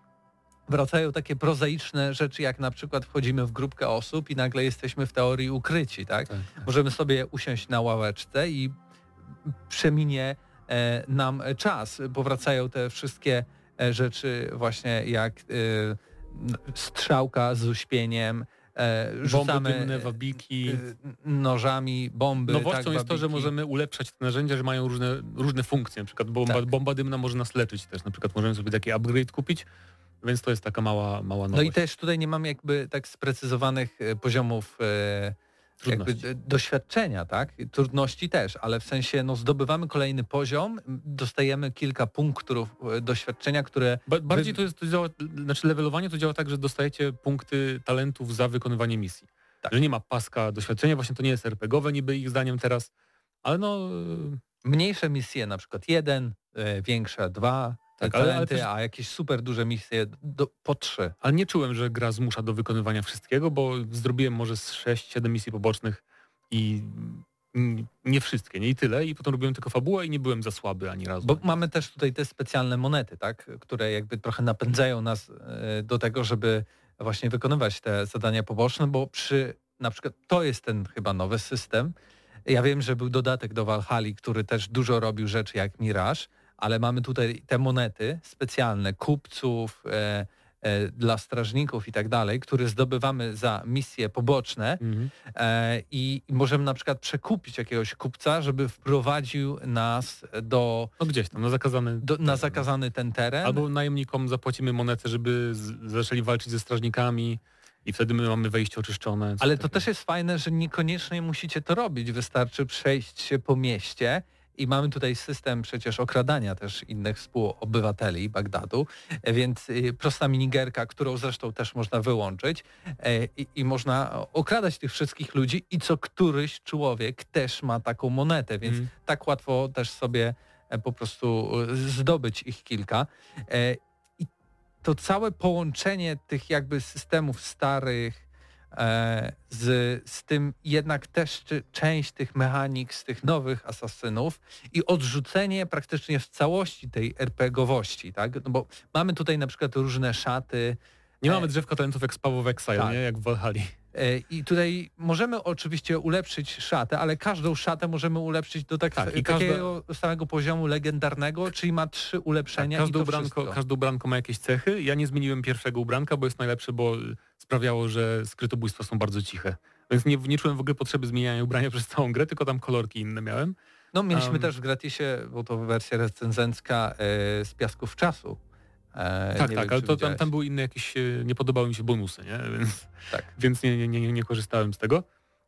Wracają takie prozaiczne rzeczy, jak na przykład wchodzimy w grupkę osób i nagle jesteśmy w teorii ukryci, tak? Tak, Możemy sobie usiąść na ławeczce i przeminie e, nam czas. Powracają te wszystkie e, rzeczy właśnie jak e, strzałka z uśpieniem, e, Bomby rzucamy dymne, wabiki... e, nożami, bomby. Nowością tak, jest to, że możemy ulepszać te narzędzia, że mają różne, różne funkcje. Na przykład bomba, Tak. bomba dymna może nas leczyć też. Na przykład możemy sobie taki upgrade kupić, więc to jest taka mała, mała No nowość. i też tutaj nie mamy jakby tak sprecyzowanych e, poziomów e, jakby d- doświadczenia, tak? Trudności też, ale w sensie no, zdobywamy kolejny poziom, dostajemy kilka punktów e, doświadczenia, które Ba bardziej to jest, to działa, znaczy levelowanie to działa tak, że dostajecie punkty talentów za wykonywanie misji. Tak. Że nie ma paska doświadczenia, właśnie to nie jest RPGowe niby ich zdaniem teraz, ale no... mniejsze misje, na przykład jeden, e, większe dwa Tak, tak, ale- ale też- a jakieś super duże misje do, po trzy. Ale nie czułem, że gra zmusza do wykonywania wszystkiego, bo zrobiłem może z 6-7 misji pobocznych i nie wszystkie, nie i tyle. I potem robiłem tylko fabułę i nie byłem za słaby ani razu. Bo mamy też tutaj te specjalne monety, tak, które jakby trochę napędzają nas e, do tego, żeby właśnie wykonywać te zadania poboczne, bo przy na przykład to jest ten chyba nowy system. Ja wiem, że był dodatek do Valhalla, który też dużo robił rzeczy jak Mirage, ale mamy tutaj te monety specjalne kupców, e, e, dla strażników i tak dalej, które zdobywamy za misje poboczne Mhm. e, i możemy na przykład przekupić jakiegoś kupca, żeby wprowadził nas do No gdzieś tam, na zakazany... do, na zakazany ten teren. Albo najemnikom zapłacimy monetę, żeby z, zaczęli walczyć ze strażnikami i wtedy my mamy wejście oczyszczone. Ale to też jest fajne, że niekoniecznie musicie to robić. Wystarczy przejść się po mieście i mamy tutaj system przecież okradania też innych współobywateli Bagdadu, e, więc y, prosta minigerka, którą zresztą też można wyłączyć e, i, i można okradać tych wszystkich ludzi i co któryś człowiek też ma taką monetę, więc Mhm. tak łatwo też sobie e, po prostu zdobyć ich kilka. I to całe połączenie tych jakby systemów starych z, z tym jednak też część tych mechanik z tych nowych asasynów i odrzucenie praktycznie w całości tej RPGowości, tak? No bo mamy tutaj na przykład różne szaty, Nie e, mamy drzewka talentów jak z Paweł Exile, tak. nie? Jak w Valhalla. E, I tutaj możemy oczywiście ulepszyć szatę, ale każdą szatę możemy ulepszyć do tak, Tak, i każda- takiego samego poziomu legendarnego, czyli ma trzy ulepszenia Tak, każde, ubranko, wszystko. każde ubranko ma jakieś cechy. Ja nie zmieniłem pierwszego ubranka, bo jest najlepsze, bo sprawiało, że skrytobójstwa są bardzo ciche. Więc nie, nie czułem w ogóle potrzeby zmieniania ubrania przez całą grę, tylko tam kolorki inne miałem. No mieliśmy Um, też w gratisie, bo to wersja recenzencka e, z Piasków Czasu, E, tak, tak, wiem, ale to tam, tam były inne jakieś, e, nie podobały mi się bonusy, nie? Więc, Tak. więc nie, nie, nie, nie korzystałem z tego.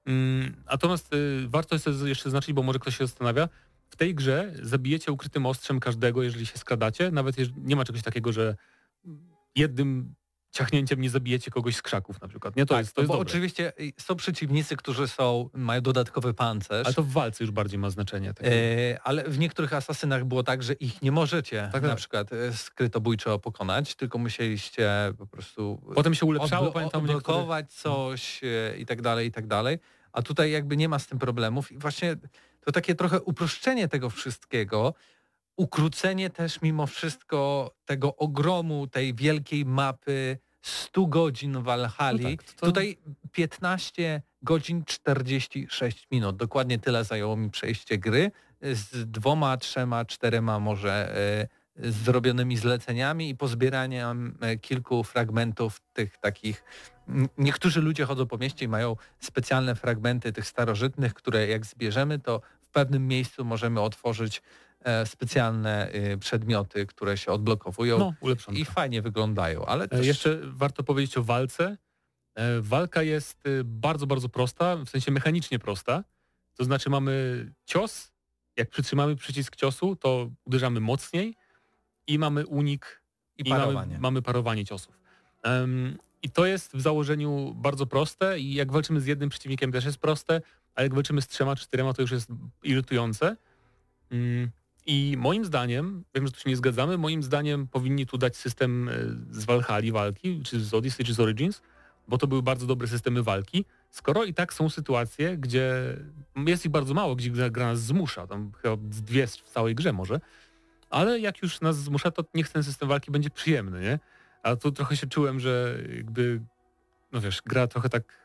Mm, Natomiast y, warto jest jeszcze zaznaczyć, bo może ktoś się zastanawia, w tej grze zabijecie ukrytym ostrzem każdego, jeżeli się skradacie, nawet jeżeli nie ma czegoś takiego, że jednym ciachnięciem nie zabijecie kogoś z krzaków na przykład. Nie, to tak, jest, to jest bo dobre. oczywiście y, są przeciwnicy, którzy są, mają dodatkowy pancerz. Ale to w walce już bardziej ma znaczenie. Takie. E, ale w niektórych asasynach było tak, że ich nie możecie Tak, na tak. przykład e, skrytobójczo pokonać, tylko musieliście po prostu Potem się ulepszało, odblo- pamiętam, odblokować coś e, i tak dalej, i tak dalej. A tutaj jakby nie ma z tym problemów i właśnie to takie trochę uproszczenie tego wszystkiego, ukrócenie też mimo wszystko tego ogromu, tej wielkiej mapy 100 godzin w Valhalla. No tak, to- Tutaj 15 godzin 46 minut. Dokładnie tyle zajęło mi przejście gry z dwoma, trzema, czterema może e, zrobionymi zleceniami i pozbieraniem e, kilku fragmentów tych takich Niektórzy ludzie chodzą po mieście i mają specjalne fragmenty tych starożytnych, które jak zbierzemy, to w pewnym miejscu możemy otworzyć specjalne e, przedmioty, które się odblokowują No, i fajnie wyglądają, ale E, też... Jeszcze warto powiedzieć o walce. E, Walka jest e, bardzo, bardzo prosta, w sensie mechanicznie prosta. To znaczy mamy cios, jak przytrzymamy przycisk ciosu, to uderzamy mocniej i mamy unik i mamy, parowanie. mamy parowanie ciosów. Em, I to jest w założeniu bardzo proste i jak walczymy z jednym przeciwnikiem też jest proste, a jak walczymy z trzema, czterema to już jest irytujące. Mm, I moim zdaniem, wiem, że tu się nie zgadzamy, moim zdaniem powinni tu dać system e, z Valhalla walki, czy z Odyssey, czy z Origins, bo to były bardzo dobre systemy walki. Skoro i tak są sytuacje, gdzie jest ich bardzo mało, gdzie gra, nas zmusza, tam chyba dwie w całej grze może, ale jak już nas zmusza, to niech ten system walki będzie przyjemny, nie? A tu trochę się czułem, że jakby, no wiesz, gra trochę tak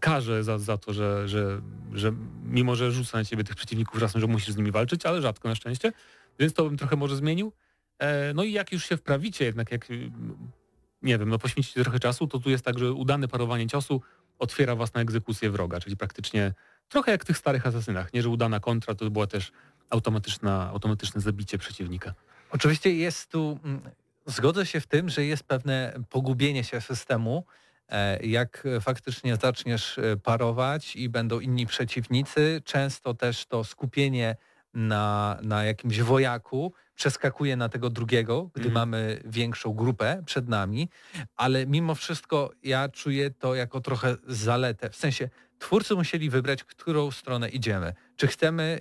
karze za, za to, że, że, że mimo, że rzuca na ciebie tych przeciwników czasem, że musisz z nimi walczyć, ale rzadko na szczęście, więc to bym trochę może zmienił. E, no i jak już się wprawicie jednak, jak nie wiem, no poświęcicie trochę czasu, to tu jest tak, że udane parowanie ciosu otwiera was na egzekucję wroga, czyli praktycznie trochę jak w tych starych asasynach, nie, że udana kontra to była też automatyczna, automatyczne zabicie przeciwnika. Oczywiście jest tu, mm, zgodzę się w tym, że jest pewne pogubienie się systemu, jak faktycznie zaczniesz e, parować i będą inni przeciwnicy, często też to skupienie na, na jakimś wojaku przeskakuje na tego drugiego, gdy Mhm. mamy większą grupę przed nami, ale mimo wszystko ja czuję to jako trochę zaletę. W sensie twórcy musieli wybrać, w którą stronę idziemy. Czy chcemy,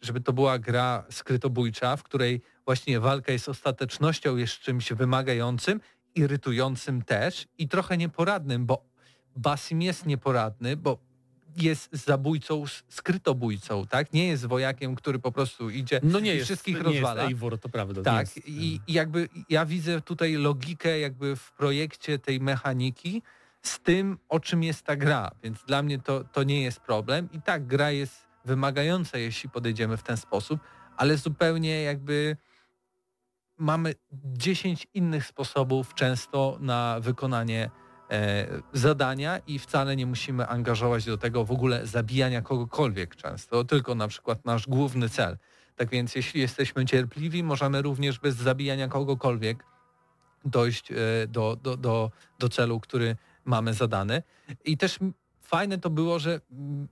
żeby to była gra skrytobójcza, w której właśnie walka jest ostatecznością, jest czymś wymagającym, irytującym też i trochę nieporadnym, bo Basim jest nieporadny, bo jest zabójcą, skrytobójcą, tak? Nie jest wojakiem, który po prostu idzie No nie i jest, wszystkich nie rozwala. jest Eivor, to prawda. Tak, jest, i, i jakby ja widzę tutaj logikę jakby w projekcie tej mechaniki z tym, o czym jest ta gra, więc dla mnie to, to nie jest problem. I tak, gra jest wymagająca, jeśli podejdziemy w ten sposób, ale zupełnie jakby mamy 10 innych sposobów często na wykonanie e, zadania i wcale nie musimy angażować do tego w ogóle zabijania kogokolwiek często, tylko na przykład nasz główny cel. Tak więc jeśli jesteśmy cierpliwi, możemy również bez zabijania kogokolwiek dojść e, do, do, do, do celu, który mamy zadany. I też fajne to było, że mm,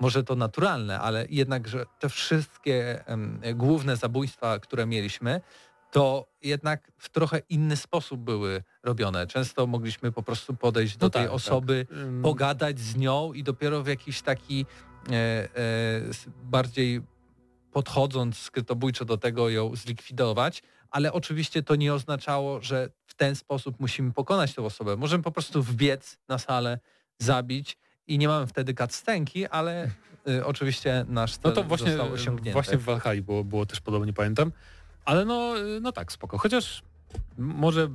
może to naturalne, ale jednak, że te wszystkie główne zabójstwa, które mieliśmy, to jednak w trochę inny sposób były robione. Często mogliśmy po prostu podejść do No tej tak, tak. osoby, Ym, pogadać z nią i dopiero w jakiś taki e, e, bardziej podchodząc skrytobójczo do tego ją zlikwidować, ale oczywiście to nie oznaczało, że w ten sposób musimy pokonać tę osobę. Możemy po prostu wbiec na salę, zabić i nie mamy wtedy cutscenki, ale y, oczywiście nasz cel No to właśnie, został osiągnięty. właśnie w Valhalla było, było też podobnie, pamiętam. Ale no, no tak, spoko. Chociaż może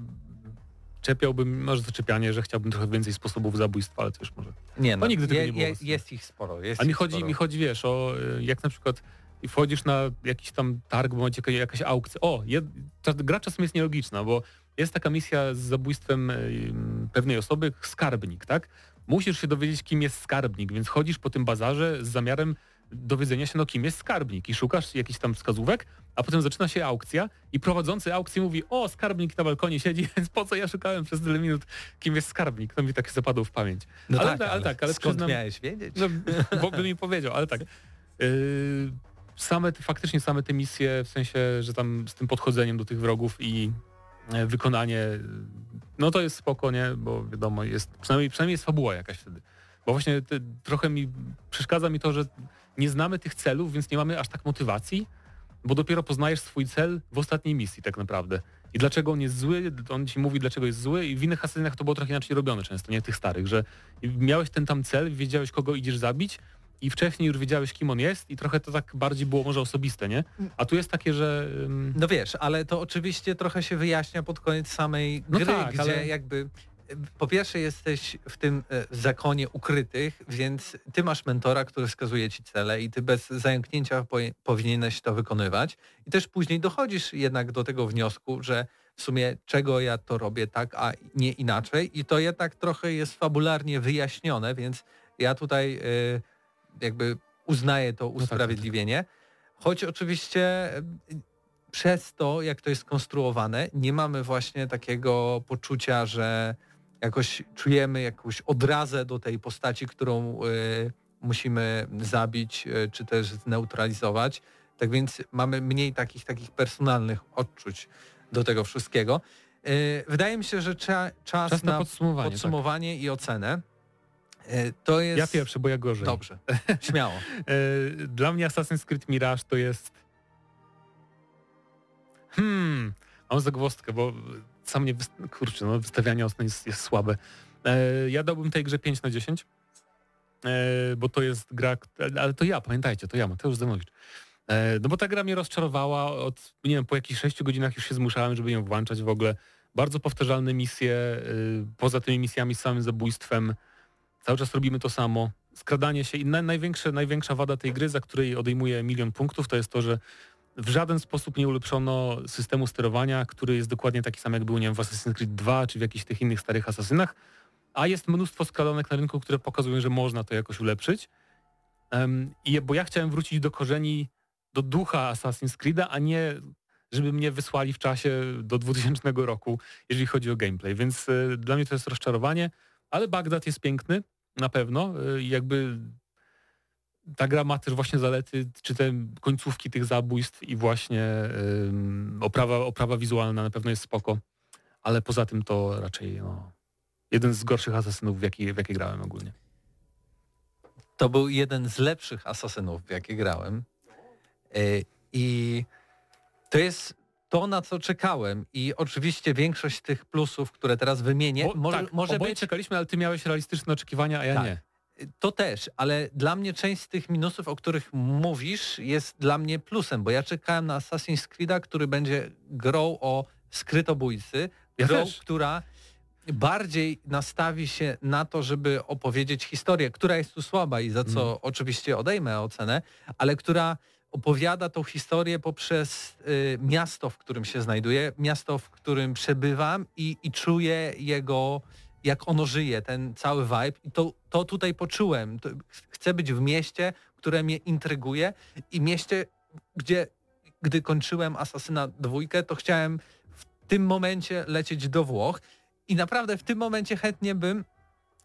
czepiałbym, może to czepianie, że chciałbym trochę więcej sposobów zabójstwa, ale to już może. nie, no, nigdy tego je, nie było. je, jest ich sporo. Jest A mi chodzi, sporo. mi chodzi, wiesz, o y, jak na przykład wchodzisz na jakiś tam targ, bo macie jaka- jakaś aukcja. O, jed, ta gra czasem jest nielogiczna, bo jest taka misja z zabójstwem y, pewnej osoby, skarbnik, tak? Musisz się dowiedzieć, kim jest skarbnik, więc chodzisz po tym bazarze z zamiarem dowiedzenia się, no kim jest skarbnik i szukasz jakichś tam wskazówek, a potem zaczyna się aukcja i prowadzący aukcję mówi, o, skarbnik na balkonie siedzi, więc po co ja szukałem przez tyle minut, kim jest skarbnik? To mi tak zapadło w pamięć. No ale, tak, ale, ale, tak, ale skąd przyznam, miałeś wiedzieć? no, bo by mi powiedział, ale tak. Yy, same faktycznie same te misje, w sensie, że tam z tym podchodzeniem do tych wrogów i e, wykonanie, no to jest spoko, nie? Bo wiadomo, jest, przynajmniej, przynajmniej jest fabuła jakaś wtedy. Bo właśnie te, trochę mi przeszkadza mi to, że nie znamy tych celów, więc nie mamy aż tak motywacji, bo dopiero poznajesz swój cel w ostatniej misji tak naprawdę. I dlaczego on jest zły, on ci mówi dlaczego jest zły i w innych asasynach to było trochę inaczej robione często, nie tych starych, że miałeś ten tam cel, wiedziałeś kogo idziesz zabić i wcześniej już wiedziałeś kim on jest i trochę to tak bardziej było może osobiste, nie? A tu jest takie, że... No wiesz, ale to oczywiście trochę się wyjaśnia pod koniec samej No gry, tak, gdzie ale- jakby e, po pierwsze jesteś w tym e, zakonie ukrytych, więc ty masz mentora, który wskazuje ci cele i ty bez zająknięcia po, powinieneś to wykonywać. I też później dochodzisz jednak do tego wniosku, że w sumie czego ja to robię tak, a nie inaczej i to jednak trochę jest fabularnie wyjaśnione, więc ja tutaj e, jakby uznaję to tak, tak. usprawiedliwienie. Choć oczywiście e, przez to, jak to jest skonstruowane, nie mamy właśnie takiego poczucia, że jakoś czujemy jakąś odrazę do tej postaci, którą y, musimy zabić, y, czy też zneutralizować. Tak więc mamy mniej takich takich personalnych odczuć do tego wszystkiego. Y, wydaje mi się, że cza, czas, czas na podsumowanie. podsumowanie i ocenę to tak. jest... Ja pierwszy, bo ja gorzej. Dobrze, śmiało. E, Dla mnie Assassin's Creed Mirage to jest... Hmm, mam zagwozdkę, bo sam nie... Wyst... Kurczę, no wystawianie ocen jest, jest słabe. E, Ja dałbym tej grze 5 na 10, e, bo to jest gra... Ale to ja, pamiętajcie, to ja, Mateusz Zanowicz. E, No bo ta gra mnie rozczarowała od, nie wiem, po jakichś 6 godzinach już się zmuszałem, żeby ją włączać w ogóle. Bardzo powtarzalne misje, y, poza tymi misjami z samym zabójstwem. Cały czas robimy to samo. Skradanie się i na, największe, największa wada tej gry, za której odejmuje milion punktów, to jest to, że w żaden sposób nie ulepszono systemu sterowania, który jest dokładnie taki sam, jak był nie wiem, w Assassin's Creed 2 czy w jakichś tych innych starych asasynach, a jest mnóstwo skradanek na rynku, które pokazują, że można to jakoś ulepszyć. Um, i, bo ja chciałem wrócić do korzeni, do ducha Assassin's Creed'a, a nie żeby mnie wysłali w czasie do 2000 roku, jeżeli chodzi o gameplay. Więc y, dla mnie to jest rozczarowanie, ale Bagdad jest piękny, na pewno. Y, jakby ta gra ma też właśnie zalety, czy te końcówki tych zabójstw i właśnie ym, oprawa, oprawa wizualna na pewno jest spoko, ale poza tym to raczej no, jeden z gorszych asasynów, w jaki, w jaki grałem ogólnie. To był jeden z lepszych asasynów, w jakie grałem. Y, I to jest to, na co czekałem. I oczywiście większość tych plusów, które teraz wymienię, Bo, może, tak, może być czekaliśmy, ale ty miałeś realistyczne oczekiwania, a ja Tak. nie. To też, ale dla mnie część z tych minusów, o których mówisz, jest dla mnie plusem, bo ja czekałem na Assassin's Creed'a, który będzie grą o skrytobójcy, Ja grą, też. która bardziej nastawi się na to, żeby opowiedzieć historię, która jest tu słaba i za co Mhm. oczywiście odejmę ocenę, ale która opowiada tą historię poprzez y, miasto, w którym się znajduję, miasto, w którym przebywam i, i czuję jego jak ono żyje, ten cały vibe i to, to tutaj poczułem. Chcę być w mieście, które mnie intryguje i mieście, gdzie gdy kończyłem Asasyna dwójkę, to chciałem w tym momencie lecieć do Włoch i naprawdę w tym momencie chętnie bym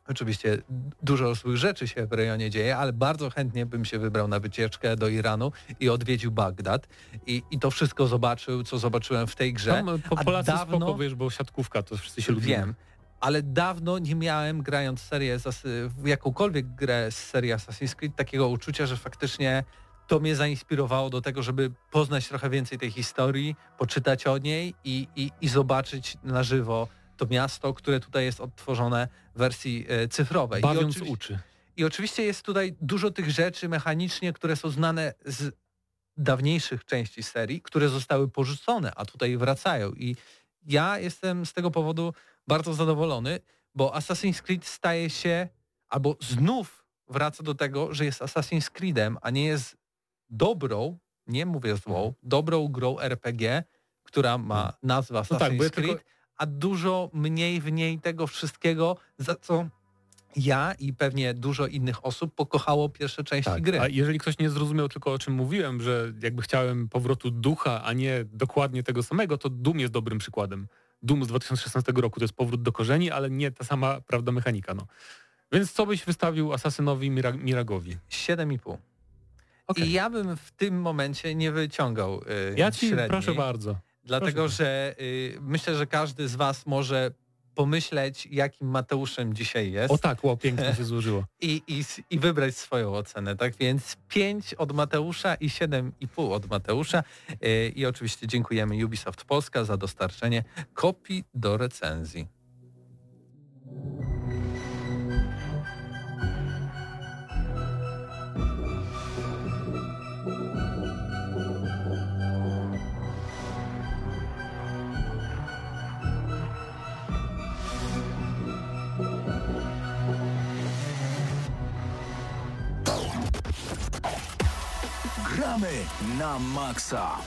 Oczywiście dużo złych rzeczy się w rejonie dzieje, ale bardzo chętnie bym się wybrał na wycieczkę do Iranu i odwiedził Bagdad i, i to wszystko zobaczył, co zobaczyłem w tej grze. Tam, po, a Polacy dawno- spoko, wiesz, bo siatkówka, to wszyscy się lubią. Wiem, ale dawno nie miałem grając serię, w jakąkolwiek grę z serii Assassin's Creed takiego uczucia, że faktycznie to mnie zainspirowało do tego, żeby poznać trochę więcej tej historii, poczytać o niej i, i, i zobaczyć na żywo to miasto, które tutaj jest odtworzone w wersji e, cyfrowej. I Bawiąc oczywiście- uczy. i oczywiście jest tutaj dużo tych rzeczy mechanicznie, które są znane z dawniejszych części serii, które zostały porzucone, a tutaj wracają. I ja jestem z tego powodu bardzo zadowolony, bo Assassin's Creed staje się, albo znów wraca do tego, że jest Assassin's Creedem, a nie jest dobrą, nie mówię złą, Mhm. dobrą grą RPG, która ma nazwę Assassin's No tak, ja Creed, tylko- a dużo mniej w niej tego wszystkiego, za co ja i pewnie dużo innych osób pokochało pierwsze części Tak, gry. a jeżeli ktoś nie zrozumiał tylko o czym mówiłem, że jakby chciałem powrotu ducha, a nie dokładnie tego samego, to Doom jest dobrym przykładem. Doom z 2016 roku to jest powrót do korzeni, ale nie ta sama prawda mechanika. No. Więc co byś wystawił Asasynowi Mira Miragowi? 7,5. Okej. I ja bym w tym momencie nie wyciągał y, Ja ci średniej, proszę bardzo. Dlatego, proszę. że y, myślę, że każdy z was może pomyśleć, jakim Mateuszem dzisiaj jest O tak, ło, pięknie się złożyło. i, i, i wybrać swoją ocenę. Tak więc 5 od Mateusza i 7,5 od Mateusza. Y, I oczywiście dziękujemy Ubisoft Polska za dostarczenie kopii do recenzji. Gramy na maksa.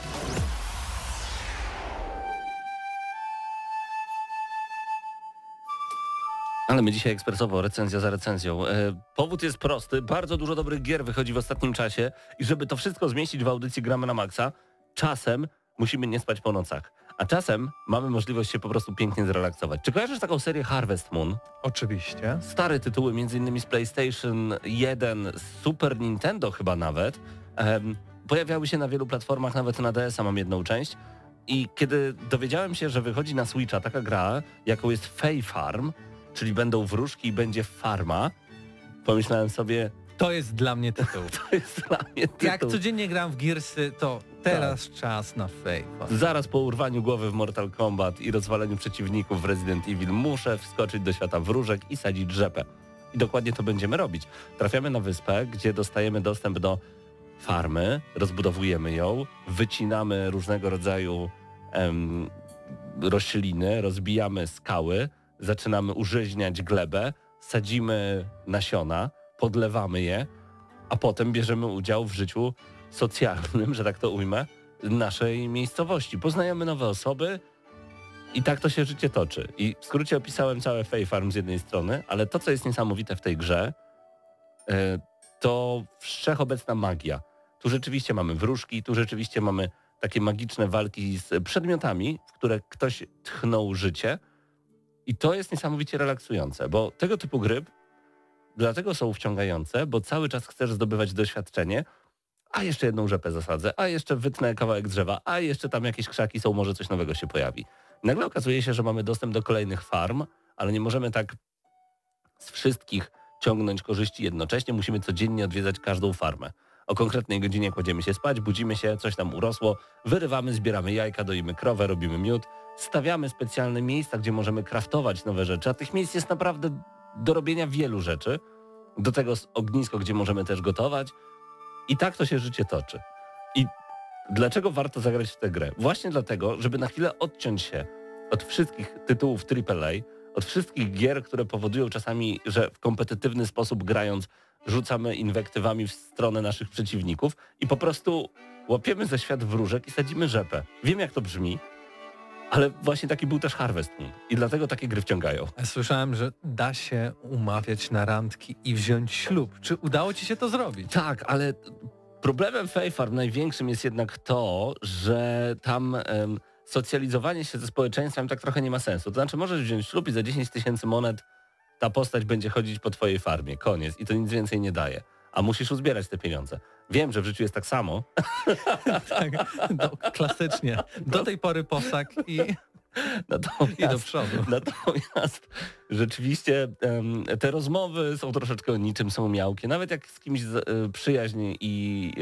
Ale my dzisiaj ekspresowo, recenzja za recenzją. E, powód jest prosty, bardzo dużo dobrych gier wychodzi w ostatnim czasie i żeby to wszystko zmieścić w audycji Gramy na Maxa, czasem musimy nie spać po nocach. A czasem mamy możliwość się po prostu pięknie zrelaksować. Czy kojarzysz taką serię Harvest Moon? Oczywiście. Stare tytuły, m.in. z PlayStation 1, Super Nintendo chyba nawet. Pojawiały się na wielu platformach, nawet na DS-a mam jedną część. I kiedy dowiedziałem się, że wychodzi na Switcha taka gra, jaką jest Fay Farm, czyli będą wróżki i będzie farma, pomyślałem sobie, To jest dla mnie tytuł. to jest dla mnie tytuł. Jak codziennie gram w Gearsy, to teraz czas na Faith. Zaraz po urwaniu głowy w Mortal Kombat i rozwaleniu przeciwników w Resident Evil muszę wskoczyć do świata wróżek i sadzić rzepę. I dokładnie to będziemy robić. Trafiamy na wyspę, gdzie dostajemy dostęp do farmy, rozbudowujemy ją, wycinamy różnego rodzaju em, rośliny, rozbijamy skały, zaczynamy urzeźniać glebę, sadzimy nasiona, podlewamy je, a potem bierzemy udział w życiu socjalnym, że tak to ujmę, naszej miejscowości. Poznajemy nowe osoby i tak to się życie toczy. I w skrócie opisałem całe Fay Farm z jednej strony, ale to, co jest niesamowite w tej grze, e, to wszechobecna magia. Tu rzeczywiście mamy wróżki, tu rzeczywiście mamy takie magiczne walki z przedmiotami, w które ktoś tchnął życie i to jest niesamowicie relaksujące, bo tego typu gry dlatego są wciągające, bo cały czas chcesz zdobywać doświadczenie, a jeszcze jedną rzepę zasadzę, a jeszcze wytnę kawałek drzewa, a jeszcze tam jakieś krzaki są, może coś nowego się pojawi. Nagle okazuje się, że mamy dostęp do kolejnych farm, ale nie możemy tak z wszystkich ciągnąć korzyści jednocześnie, musimy codziennie odwiedzać każdą farmę. O konkretnej godzinie kładziemy się spać, budzimy się, coś tam urosło, wyrywamy, zbieramy jajka, doimy krowę, robimy miód, stawiamy specjalne miejsca, gdzie możemy kraftować nowe rzeczy, a tych miejsc jest naprawdę do robienia wielu rzeczy. Do tego ognisko, gdzie możemy też gotować. I tak to się życie toczy. I dlaczego warto zagrać w tę grę? Właśnie dlatego, żeby na chwilę odciąć się od wszystkich tytułów AAA, od wszystkich gier, które powodują czasami, że w kompetytywny sposób grając rzucamy inwektywami w stronę naszych przeciwników i po prostu łapiemy ze świat wróżek i sadzimy rzepę. Wiem jak to brzmi, ale właśnie taki był też Harvest Moon i dlatego takie gry wciągają. Słyszałem, że da się umawiać na randki i wziąć ślub. Czy udało ci się to zrobić? Tak, ale problemem Fay Farm największym jest jednak to, że tam em, socjalizowanie się ze społeczeństwem tak trochę nie ma sensu. To znaczy możesz wziąć ślub i za 10 tysięcy monet ta postać będzie chodzić po twojej farmie. Koniec. I to nic więcej nie daje. A musisz uzbierać te pieniądze. Wiem, że w życiu jest tak samo, tak, do, klasycznie. Do tej pory posag i, natomiast, i do przodu. Natomiast rzeczywiście te rozmowy są troszeczkę niczym, są miałkie. Nawet jak z kimś e, przyjaźń i e,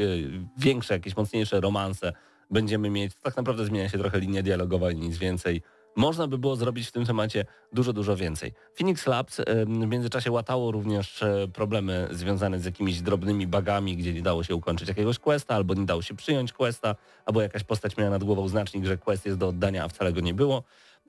większe, jakieś mocniejsze romanse będziemy mieć, tak naprawdę zmienia się trochę linia dialogowa i nic więcej. Można by było zrobić w tym temacie dużo, dużo więcej. Phoenix Labs w międzyczasie łatało również e, problemy związane z jakimiś drobnymi bugami, gdzie nie dało się ukończyć jakiegoś questa, albo nie dało się przyjąć questa, albo jakaś postać miała nad głową znacznik, że quest jest do oddania, a wcale go nie było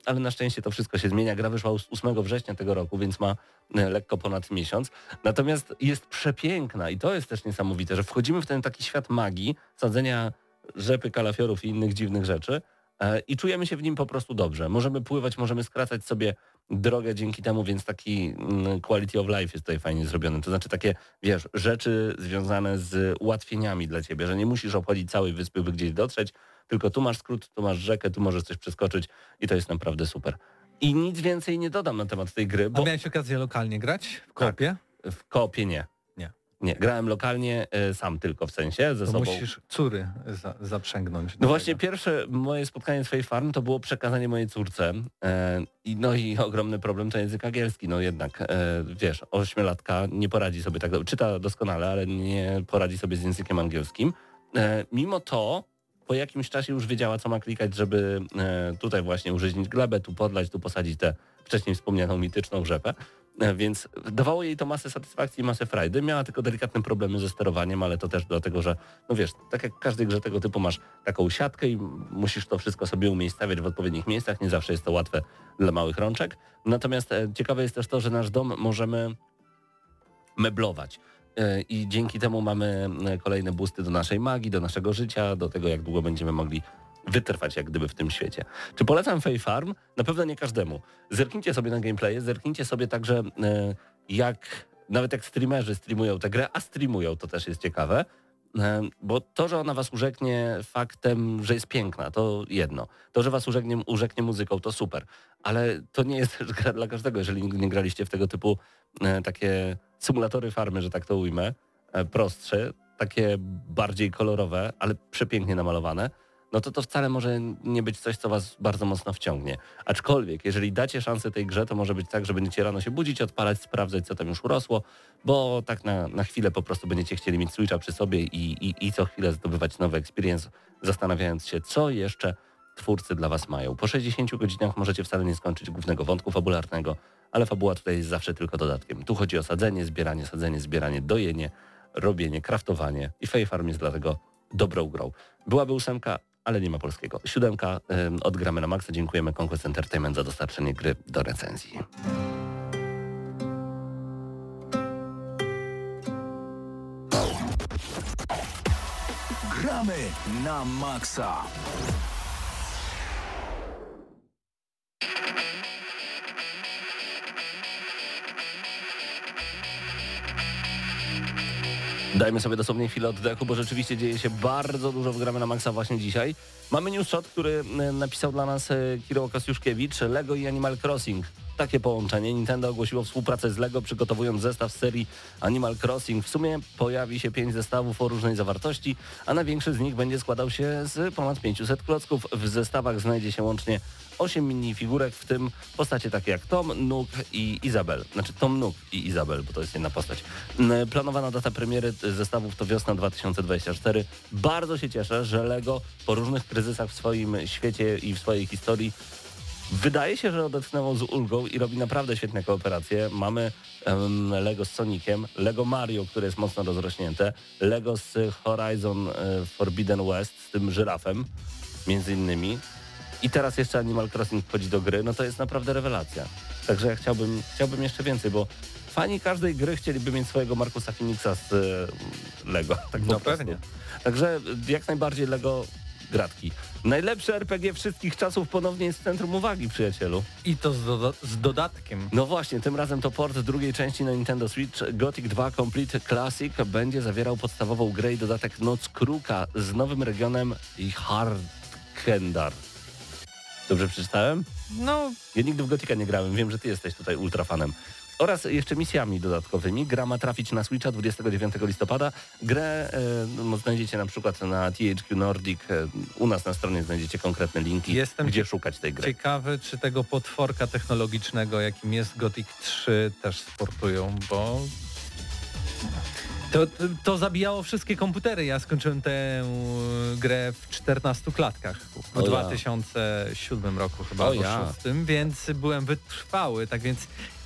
ale na szczęście to wszystko się zmienia. Gra wyszła 8 września tego roku, więc ma e, lekko ponad miesiąc. Natomiast jest przepiękna i to jest też niesamowite, że wchodzimy w ten taki świat magii, sadzenia rzepy, kalafiorów i innych dziwnych rzeczy, e, i czujemy się w nim po prostu dobrze. Możemy pływać, możemy skracać sobie drogę dzięki temu, więc taki mm, quality of life jest tutaj fajnie zrobiony. To znaczy takie, wiesz, rzeczy związane z ułatwieniami dla ciebie, że nie musisz obchodzić całej wyspy, by gdzieś dotrzeć, tylko tu masz skrót, tu masz rzekę, tu możesz coś przeskoczyć i to jest naprawdę super. I nic więcej nie dodam na temat tej gry, A bo miałeś okazję lokalnie grać w kopie? w koopie nie. Nie. Grałem lokalnie, e, sam tylko w sensie, ze To sobą. musisz córy za, zaprzęgnąć. No właśnie tego. pierwsze moje spotkanie z Faye Farm to było przekazanie mojej córce e, i no i ogromny problem to język angielski, no jednak e, wiesz, ośmiolatka nie poradzi sobie tak, czyta doskonale, ale nie poradzi sobie z językiem angielskim. Mimo to po jakimś czasie już wiedziała co ma klikać, żeby tutaj właśnie użyźnić glebę, tu podlać, tu posadzić tę wcześniej wspomnianą mityczną rzepę. E, Więc dawało jej to masę satysfakcji i masę frajdy. Miała tylko delikatne problemy ze sterowaniem, ale to też dlatego, że no wiesz, tak jak w każdej grze tego typu masz taką siatkę i musisz to wszystko sobie umiejscawiać w odpowiednich miejscach. Nie zawsze jest to łatwe dla małych rączek. Natomiast e, ciekawe jest też to, że nasz dom możemy meblować. E, I dzięki temu mamy kolejne busty do naszej magii, do naszego życia, do tego, jak długo będziemy mogli wytrwać jak gdyby w tym świecie. Czy polecam Fay Farm? Na pewno nie każdemu. Zerknijcie sobie na gameplaye, zerknijcie sobie także e, jak, nawet jak streamerzy streamują tę grę, a streamują, to też jest ciekawe. E, Bo to, że ona was urzeknie faktem, że jest piękna, to jedno. To, że was urzeknie, urzeknie muzyką, to super. Ale to nie jest też gra dla każdego. Jeżeli nigdy nie graliście w tego typu e, takie symulatory farmy, że tak to ujmę, prostsze, takie bardziej kolorowe, ale przepięknie namalowane, no to to wcale może nie być coś, co was bardzo mocno wciągnie. Aczkolwiek, jeżeli dacie szansę tej grze, to może być tak, że będziecie rano się budzić, odpalać, sprawdzać, co tam już urosło, bo tak na, na chwilę po prostu będziecie chcieli mieć Switcha przy sobie i, i, i co chwilę zdobywać nowy experience, zastanawiając się, co jeszcze twórcy dla was mają. Po 60 godzinach możecie wcale nie skończyć głównego wątku fabularnego, ale fabuła tutaj jest zawsze tylko dodatkiem. Tu chodzi o sadzenie, zbieranie, sadzenie, zbieranie, dojenie, robienie, kraftowanie i Fae Farm jest dlatego dobrą grą. Byłaby ósemka, ale nie ma polskiego. Siódemka odgramy na maksa. Dziękujemy Conquest Entertainment za dostarczenie gry do recenzji. Gramy na maksa. Dajmy sobie dosłownie chwilę oddechu, bo rzeczywiście dzieje się bardzo dużo w gramy na maksa właśnie dzisiaj. Mamy news shot, który e, napisał dla nas e, Kiro Kasiuszkiewicz, Lego i Animal Crossing. Takie połączenie. Nintendo ogłosiło współpracę z Lego, przygotowując zestaw z serii Animal Crossing. W sumie pojawi się pięć zestawów o różnej zawartości, a największy z nich będzie składał się z ponad 500 klocków. W zestawach znajdzie się łącznie 8 minifigurek, w tym postacie takie jak Tom, Nook i Izabel. Znaczy Tom Nook i Izabel, bo to jest jedna postać. Mm, Planowana data premiery zestawów to wiosna 2024. Bardzo się cieszę, że Lego po różnych kryzysach w swoim świecie i w swojej historii Wydaje się, że odetchnęło z ulgą i robi naprawdę świetne kooperacje. Mamy em, Lego z Soniciem, Lego Mario, które jest mocno rozrośnięte, Lego z Horizon e, Forbidden West z tym żyrafem, między innymi. I teraz jeszcze Animal Crossing wchodzi do gry, no to jest naprawdę rewelacja. Także ja chciałbym, chciałbym jeszcze więcej, bo fani każdej gry chcieliby mieć swojego Markusa Phoenixa z e, Lego. Tak No pewnie. Także jak najbardziej Lego gratki. Najlepsze RPG wszystkich czasów ponownie jest w centrum uwagi, przyjacielu. I to z, doda- z dodatkiem. No właśnie, tym razem to port drugiej części na Nintendo Switch. Gothic 2 Complete Classic będzie zawierał podstawową grę i dodatek Noc Kruka z nowym regionem Hardkendar. Dobrze przeczytałem? No, Ja nigdy w Gothica nie grałem, wiem, że ty jesteś tutaj ultrafanem. Oraz jeszcze misjami dodatkowymi. Gra ma trafić na Switcha 29 listopada. Grę e, no, znajdziecie na przykład na THQ Nordic. E, u nas na stronie znajdziecie konkretne linki, Jestem gdzie szukać tej gry. ciekawy, czy tego potworka technologicznego, jakim jest Gothic 3, też sportują, bo to, to zabijało wszystkie komputery. Ja skończyłem tę grę w 14 klatkach w O ja. 2007 roku chyba, O ja. 6, więc byłem wytrwały, tak więc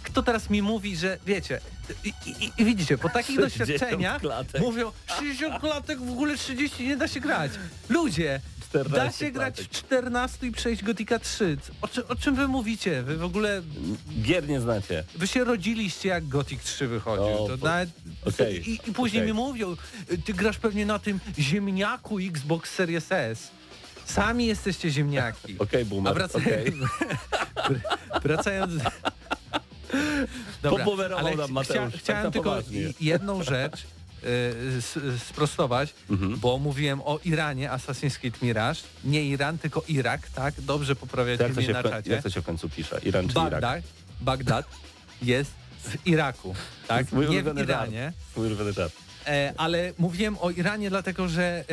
kto teraz mi mówi, że wiecie, i, i, i widzicie, po takich 60 doświadczeniach klatek. mówią 60 klatek, w ogóle 30 nie da się grać. Ludzie, 14 Da się grać klatek. w 14 i przejść Gotika 3. O, czy, o czym wy mówicie? Wy w ogóle, Gier nie znacie. wy się rodziliście jak Gothic 3 wychodził. O, to po- nawet, okej, i, I później okej. mi mówią, ty grasz pewnie na tym ziemniaku Xbox Series S. Sami jesteście ziemniaki. Okej, A boomer, wracając... okej. wracając... Nam chcia- Mateusz, tak chciałem na tylko poważnie. jedną rzecz y, s- sprostować, Mhm. bo mówiłem o Iranie, Assassin's Creed Mirage. Nie Iran, tylko Irak, tak? Dobrze poprawiać Jak mnie na czacie. jak to się w końcu pisze? Iran czy Irak? Bagdad, Bagdad jest w Iraku, tak? Mój Nie w Iranie. Mój ulubiony żart. E, ale mówiłem o Iranie dlatego, że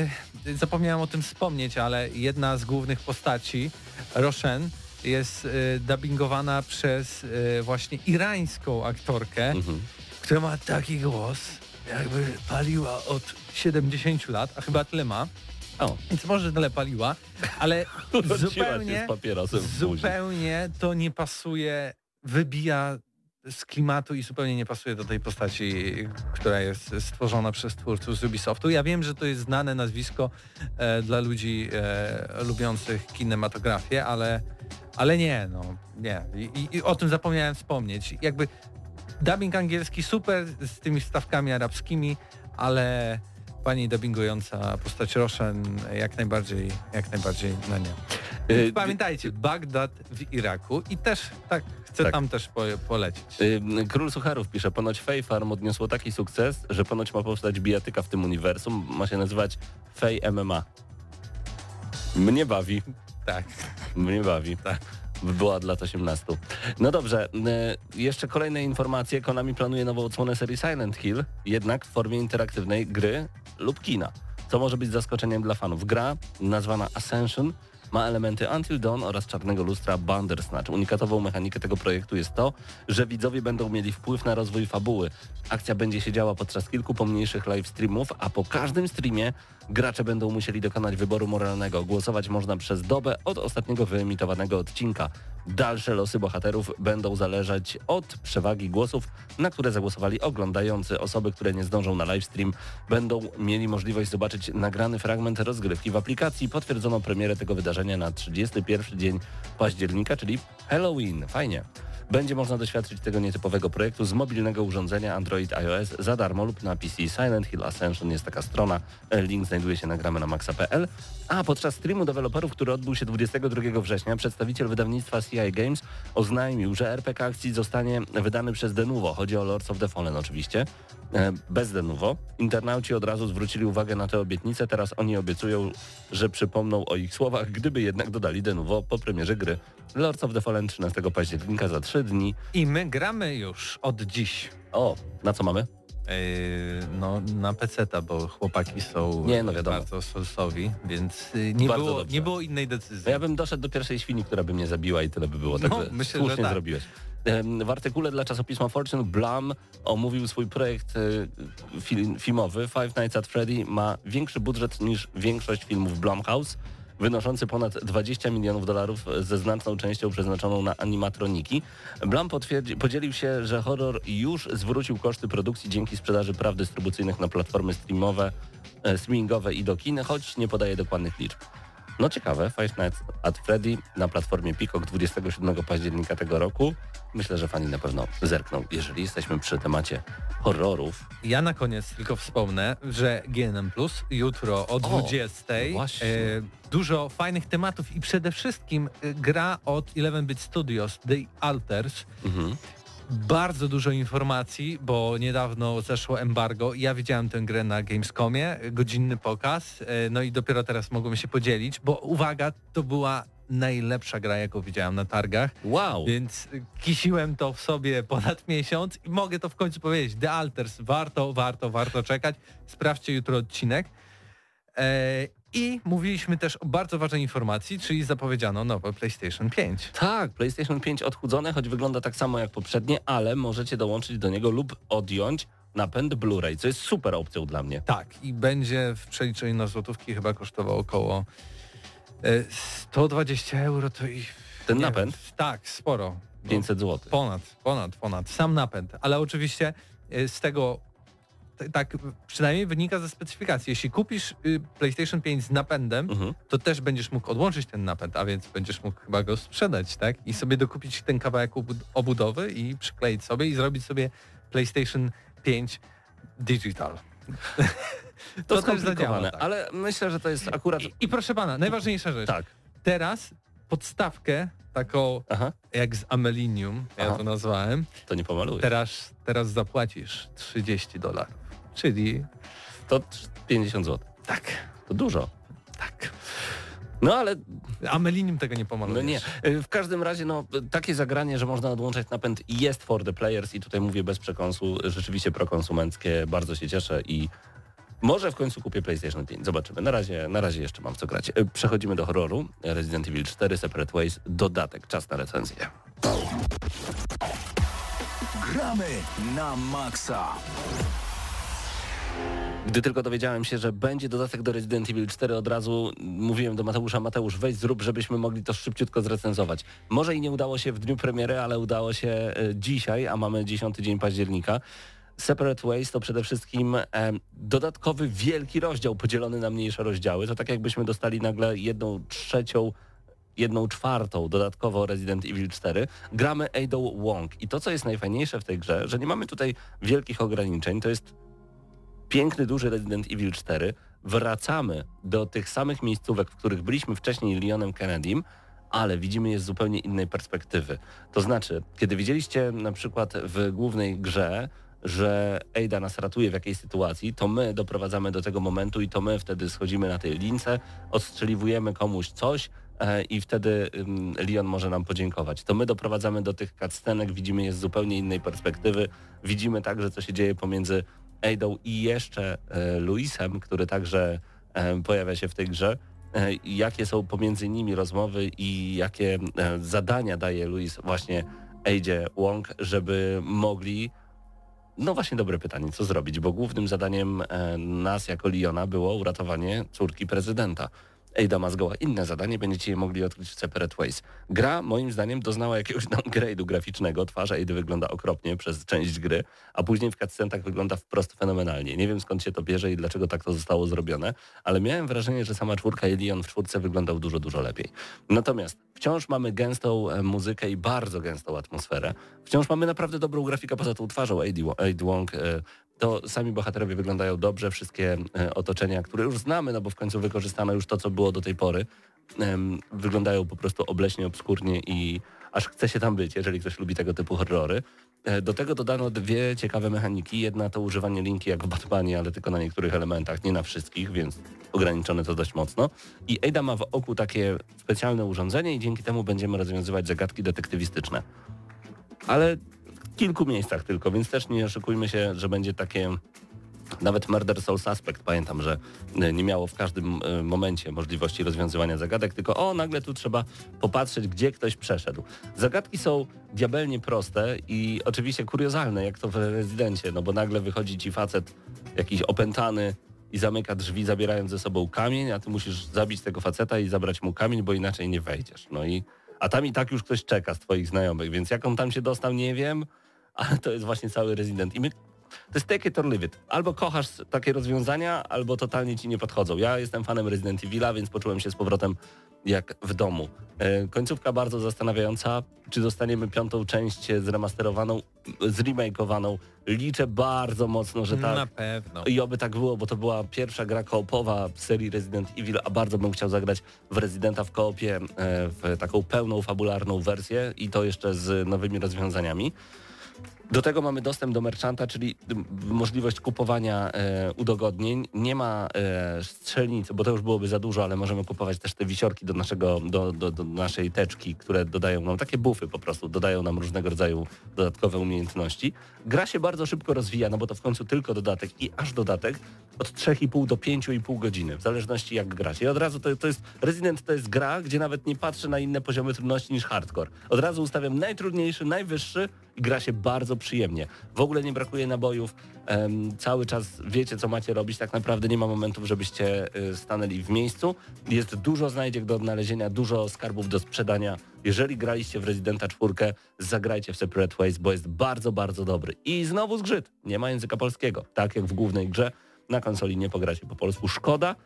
e, zapomniałem o tym wspomnieć, ale jedna z głównych postaci, Roshen, jest e, dubbingowana przez e, właśnie irańską aktorkę, Mhm. która ma taki głos, jakby paliła od 70 lat, a chyba tyle ma, O, więc może tyle paliła, ale zupełnie, zupełnie to nie pasuje, wybija z klimatu i zupełnie nie pasuje do tej postaci, która jest stworzona przez twórców z Ubisoftu. Ja wiem, że to jest znane nazwisko e, dla ludzi e, lubiących kinematografię, ale, ale nie, no nie. I, i o tym zapomniałem wspomnieć. Jakby dubbing angielski super z tymi wstawkami arabskimi, ale pani dubbingująca postać Roshan jak najbardziej, jak najbardziej na nie. Y, Pamiętajcie, Bagdad w Iraku i też tak chcę Tak. tam też po, polecić. Król Sucharów pisze, ponoć Fej Farm odniosło taki sukces, że ponoć ma powstać bijatyka w tym uniwersum, ma się nazywać Fej MMA. Mnie bawi, Tak. mnie bawi. Tak. Była od lat 18. No dobrze, y, jeszcze kolejne informacje. Konami planuje nową odsłonę serii Silent Hill, jednak w formie interaktywnej gry lub kina. Co może być zaskoczeniem dla fanów. Gra, nazwana Ascension, ma elementy Until Dawn oraz czarnego lustra Bandersnatch. Unikatową mechanikę tego projektu jest to, że widzowie będą mieli wpływ na rozwój fabuły. Akcja będzie się działa podczas kilku pomniejszych live streamów, a po każdym streamie gracze będą musieli dokonać wyboru moralnego. Głosować można przez dobę od ostatniego wyemitowanego odcinka. Dalsze losy bohaterów będą zależeć od przewagi głosów, na które zagłosowali oglądający. Osoby, które nie zdążą na livestream, będą mieli możliwość zobaczyć nagrany fragment rozgrywki w aplikacji. Potwierdzono premierę tego wydarzenia na 31 dzień października, czyli Halloween. Fajnie. Będzie można doświadczyć tego nietypowego projektu z mobilnego urządzenia Android iOS za darmo lub na PC. Silent Hill Ascension jest taka strona. Link znajduje się na gramy na maxa.pl. A podczas streamu deweloperów, który odbył się 22 września, przedstawiciel wydawnictwa CI Games oznajmił, że RPG akcji zostanie wydany przez Denuvo. Chodzi o Lords of the Fallen oczywiście. E, Bez Denuvo. Internauci od razu zwrócili uwagę na tę obietnicę. Teraz oni obiecują, że przypomną o ich słowach, gdyby jednak dodali Denuvo po premierze gry. Lords of the Fallen 13 października za 3 dni. I my gramy już od dziś. O, na co mamy? Yy, no na peceta, bo chłopaki są Nie, no wiadomo. bardzo solsowi, więc yy, nie, Bardzo było, dobrze. nie było innej decyzji. No ja bym doszedł do pierwszej świni, która by mnie zabiła i tyle by było. No, Także myślę, słusznie tak. zrobiłeś. W artykule dla czasopisma Fortune Blum omówił swój projekt e, film, filmowy. Five Nights at Freddy ma większy budżet niż większość filmów Blumhouse, wynoszący ponad 20 milionów dolarów ze znaczną częścią przeznaczoną na animatroniki. Blum podzielił się, że horror już zwrócił koszty produkcji dzięki sprzedaży praw dystrybucyjnych na platformy streamowe, e, streamingowe i do kin, choć nie podaje dokładnych liczb. No ciekawe, Five Nights at Freddy na platformie Peacock 27 października tego roku. Myślę, że fani na pewno zerkną. Jeżeli jesteśmy przy temacie horrorów, Ja na koniec tylko wspomnę, że GNM Plus jutro o 20 właśnie. e, dużo fajnych tematów i przede wszystkim e, gra od 11-bit Studios, The Alters. mhm. Bardzo dużo informacji, bo niedawno zeszło embargo. Ja widziałem tę grę na Gamescomie, godzinny pokaz, e, no i dopiero teraz mogłem się podzielić, bo uwaga, to była najlepsza gra, jaką widziałem na targach, wow, więc kisiłem to w sobie ponad miesiąc i mogę to w końcu powiedzieć. The Alters, warto, warto, warto czekać. Sprawdźcie jutro odcinek. E, I mówiliśmy też o bardzo ważnej informacji, czyli zapowiedziano nowe PlayStation 5. tak, PlayStation 5 odchudzone, choć wygląda tak samo jak poprzednie, ale możecie dołączyć do niego lub odjąć napęd Blu-ray, co jest super opcją dla mnie. Tak, i będzie w przeliczeniu na złotówki chyba kosztował około e, 120 euro, to i... Ten napęd? Wiem, tak, sporo. No, 500 zł. Ponad, ponad, ponad. Sam napęd. Ale oczywiście e, z tego tak przynajmniej wynika ze specyfikacji. Jeśli kupisz y, PlayStation 5 z napędem, Mhm. to też będziesz mógł odłączyć ten napęd, a więc będziesz mógł chyba go sprzedać, tak? I sobie dokupić ten kawałek obud- obudowy i przykleić sobie i zrobić sobie PlayStation 5 Digital. To, To też zadziała, skomplikowane, tak. ale myślę, że to jest akurat... I, I proszę pana, najważniejsza rzecz. Tak. Teraz podstawkę taką Aha, jak z Amelinium, ja Aha. to nazwałem, to nie pomaluję. teraz, teraz zapłacisz 30 dolarów. Czyli To 50 zł. tak, To dużo. tak. No ale Amelinium tego nie no pomalujesz. nie. Y, W każdym razie no, takie zagranie, że można odłączać napęd jest for the players i tutaj mówię bez przekąsu, rzeczywiście prokonsumenckie. Bardzo się cieszę i może w końcu kupię PlayStation 5. Zobaczymy. Na razie, na razie jeszcze mam co grać. Y, Przechodzimy do horroru. Resident Evil 4 Separate Ways. Dodatek. Czas na recenzję. Gramy na maksa. Gdy tylko dowiedziałem się, że będzie dodatek do Resident Evil 4, od razu mówiłem do Mateusza, Mateusz, weź zrób, żebyśmy mogli to szybciutko zrecenzować. Może i nie udało się w dniu premiery, ale udało się e, dzisiaj, a mamy 10 dzień października. Separate Ways to przede wszystkim e, dodatkowy wielki rozdział podzielony na mniejsze rozdziały. To tak jakbyśmy dostali nagle jedną trzecią jedną czwartą dodatkowo Resident Evil 4, gramy Ada Wong. I to, co jest najfajniejsze w tej grze, że nie mamy tutaj wielkich ograniczeń, to jest piękny, duży Resident Evil 4, wracamy do tych samych miejscówek, w których byliśmy wcześniej Leonem Kennedym, ale widzimy je z zupełnie innej perspektywy. To znaczy, kiedy widzieliście na przykład w głównej grze, że Ada nas ratuje w jakiejś sytuacji, to my doprowadzamy do tego momentu i to my wtedy schodzimy na tej lince, odstrzeliwujemy komuś coś e, i wtedy Leon może nam podziękować. To my doprowadzamy do tych cutscenek, widzimy je z zupełnie innej perspektywy, widzimy także, co się dzieje pomiędzy Adą i jeszcze e, Luisem, który także e, pojawia się w tej grze. E, jakie są pomiędzy nimi rozmowy i jakie zadania daje Luis właśnie Adzie Wong, żeby mogli no właśnie dobre pytanie, co zrobić, bo głównym zadaniem nas jako Liona było uratowanie córki prezydenta. Ada ma zgoła inne zadanie, będziecie je mogli odkryć w Separate Ways. Gra moim zdaniem doznała jakiegoś downgrade'u graficznego, twarz Ady wygląda okropnie przez część gry, a później w cutscenkach wygląda wprost fenomenalnie. Nie wiem skąd się to bierze i dlaczego tak to zostało zrobione, ale miałem wrażenie, że sama czwórka i Leon w czwórce wyglądał dużo, dużo lepiej. Natomiast wciąż mamy gęstą e, muzykę i bardzo gęstą atmosferę. Wciąż mamy naprawdę dobrą grafikę poza tą twarzą Ady Wong. To sami bohaterowie wyglądają dobrze, wszystkie e, otoczenia, które już znamy, no bo w końcu wykorzystano już to, co było do tej pory, wyglądają po prostu obleśnie, obskurnie i aż chce się tam być, jeżeli ktoś lubi tego typu horrory. E, Do tego dodano dwie ciekawe mechaniki. Jedna to używanie linki jak w Batmanie, ale tylko na niektórych elementach, nie na wszystkich, więc ograniczone to dość mocno. I Ada ma w oku takie specjalne urządzenie i dzięki temu będziemy rozwiązywać zagadki detektywistyczne. Ale kilku miejscach tylko, więc też nie oszukujmy się, że będzie takie nawet Murder Soul Suspect, pamiętam, że e, nie miało w każdym e, momencie możliwości rozwiązywania zagadek, tylko o, nagle tu trzeba popatrzeć, gdzie ktoś przeszedł. Zagadki są diabelnie proste i oczywiście kuriozalne, jak to w Rezydencie, no bo nagle wychodzi ci facet jakiś opętany i zamyka drzwi, zabierając ze sobą kamień, a ty musisz zabić tego faceta i zabrać mu kamień, bo inaczej nie wejdziesz. No i, a tam i tak już ktoś czeka z twoich znajomych, więc jak on tam się dostał, nie wiem, ale to jest właśnie cały Resident. I my to jest take it or leave it. Albo kochasz takie rozwiązania, albo totalnie ci nie podchodzą. Ja jestem fanem Resident Evil'a, więc poczułem się z powrotem jak w domu. E, końcówka bardzo zastanawiająca. Czy dostaniemy piątą część zremasterowaną, zremakeowaną? Liczę bardzo mocno, że tak. Na pewno. I oby tak było, bo to była pierwsza gra koopowa w serii Resident Evil, a bardzo bym chciał zagrać w Residenta w koopie, e, w taką pełną, fabularną wersję i to jeszcze z nowymi rozwiązaniami. Do tego mamy dostęp do merchanta, czyli możliwość kupowania e, udogodnień. Nie ma e, strzelnicy, bo to już byłoby za dużo, ale możemy kupować też te wisiorki do, naszego, do, do, do naszej teczki, które dodają nam takie bufy po prostu, dodają nam różnego rodzaju dodatkowe umiejętności. Gra się bardzo szybko rozwija, no bo to w końcu tylko dodatek i aż dodatek od 3,5 do 5,5 godziny, w zależności jak gracie. I od razu to, to jest, Resident to jest gra, gdzie nawet nie patrzę na inne poziomy trudności niż hardcore. Od razu ustawiam najtrudniejszy, najwyższy gra się bardzo przyjemnie. W ogóle nie brakuje nabojów, cały czas wiecie co macie robić, tak naprawdę nie ma momentów, żebyście y, stanęli w miejscu. Jest dużo znajdziek do odnalezienia, dużo skarbów do sprzedania. Jeżeli graliście w Residenta 4, zagrajcie w Separate Ways, bo jest bardzo, bardzo dobry. I znowu zgrzyt, nie ma języka polskiego, tak jak w głównej grze. Na konsoli nie pogracie po polsku, szkoda.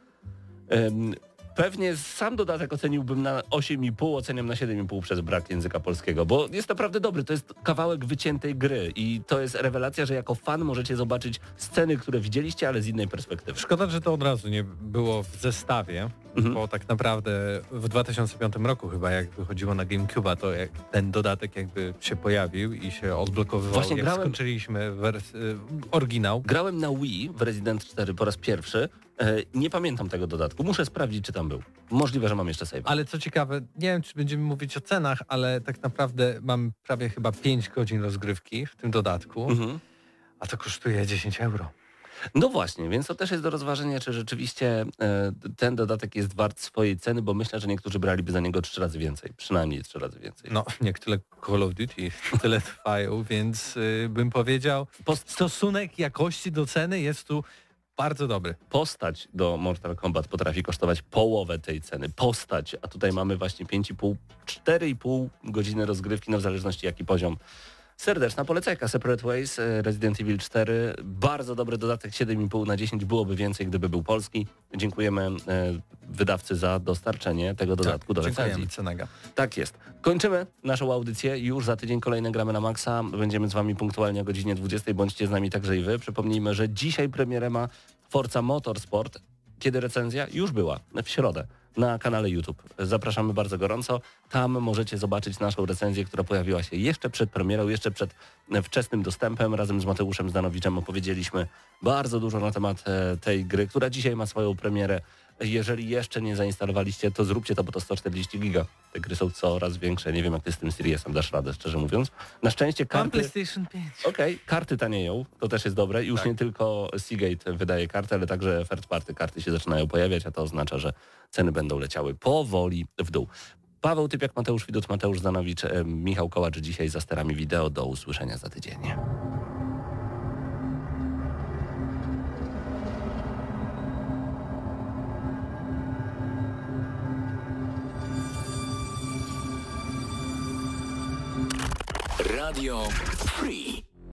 Pewnie sam dodatek oceniłbym na 8,5, oceniam na 7,5 przez brak języka polskiego, bo jest naprawdę dobry. To jest kawałek wyciętej gry i to jest rewelacja, że jako fan możecie zobaczyć sceny, które widzieliście, ale z innej perspektywy. Szkoda, że to od razu nie było w zestawie, Mhm. bo tak naprawdę w 2005 roku chyba jak wychodziło na GameCube'a, to jak ten dodatek jakby się pojawił i się odblokowywał, Właśnie jak grałem- skończyliśmy wers- y, oryginał. Grałem na Wii w Resident 4 po raz pierwszy. E, nie pamiętam tego dodatku. Muszę sprawdzić, czy tam był. Możliwe, że mam jeszcze save. Ale co ciekawe, nie wiem czy będziemy mówić o cenach, ale tak naprawdę mam prawie chyba 5 godzin rozgrywki w tym dodatku, Mhm. a to kosztuje 10 euro. No właśnie, więc to też jest do rozważenia, czy rzeczywiście e, ten dodatek jest wart swojej ceny, bo myślę, że niektórzy braliby za niego trzy razy więcej. Przynajmniej trzy razy więcej. No, nie tyle Call of Duty, tyle trwają, więc y, bym powiedział, stosunek jakości do ceny jest tu bardzo dobry. postać do Mortal Kombat potrafi kosztować połowę tej ceny. Postać, a tutaj mamy właśnie 5,5, 4,5 godziny rozgrywki, no w zależności jaki poziom. Serdeczna polecajka Separate Ways, e, Resident Evil 4, bardzo dobry dodatek 7,5 na 10, byłoby więcej gdyby był polski. Dziękujemy e, wydawcy za dostarczenie tego dodatku do recenzji. Cenega. Tak jest. Kończymy naszą audycję. Już za tydzień kolejne gramy na Maxa. Będziemy z Wami punktualnie o godzinie 20. Bądźcie z nami także i Wy. Przypomnijmy, że dzisiaj premierę ma Forza Motorsport. Kiedy recenzja? Już była. W środę na kanale YouTube. Zapraszamy bardzo gorąco. Tam możecie zobaczyć naszą recenzję, która pojawiła się jeszcze przed premierą, jeszcze przed e, wczesnym dostępem. Razem z Mateuszem Zdanowiczem opowiedzieliśmy bardzo dużo na temat e, tej gry, która dzisiaj ma swoją premierę. Jeżeli jeszcze nie zainstalowaliście, to zróbcie to, bo to 140 giga. Te gry są coraz większe. Nie wiem, jak ty z tym Siriusem dasz radę, szczerze mówiąc. Na szczęście Mam karty... PlayStation 5. Okej, karty tanieją, to też jest dobre. Już Tak. nie tylko Seagate wydaje karty, ale także third party karty się zaczynają pojawiać, a to oznacza, że ceny będą leciały powoli w dół. Paweł Typiak, Mateusz Widut, Mateusz Zanowicz, e, Michał Kołacz dzisiaj za sterami wideo. Do usłyszenia za tydzień. Radio Free.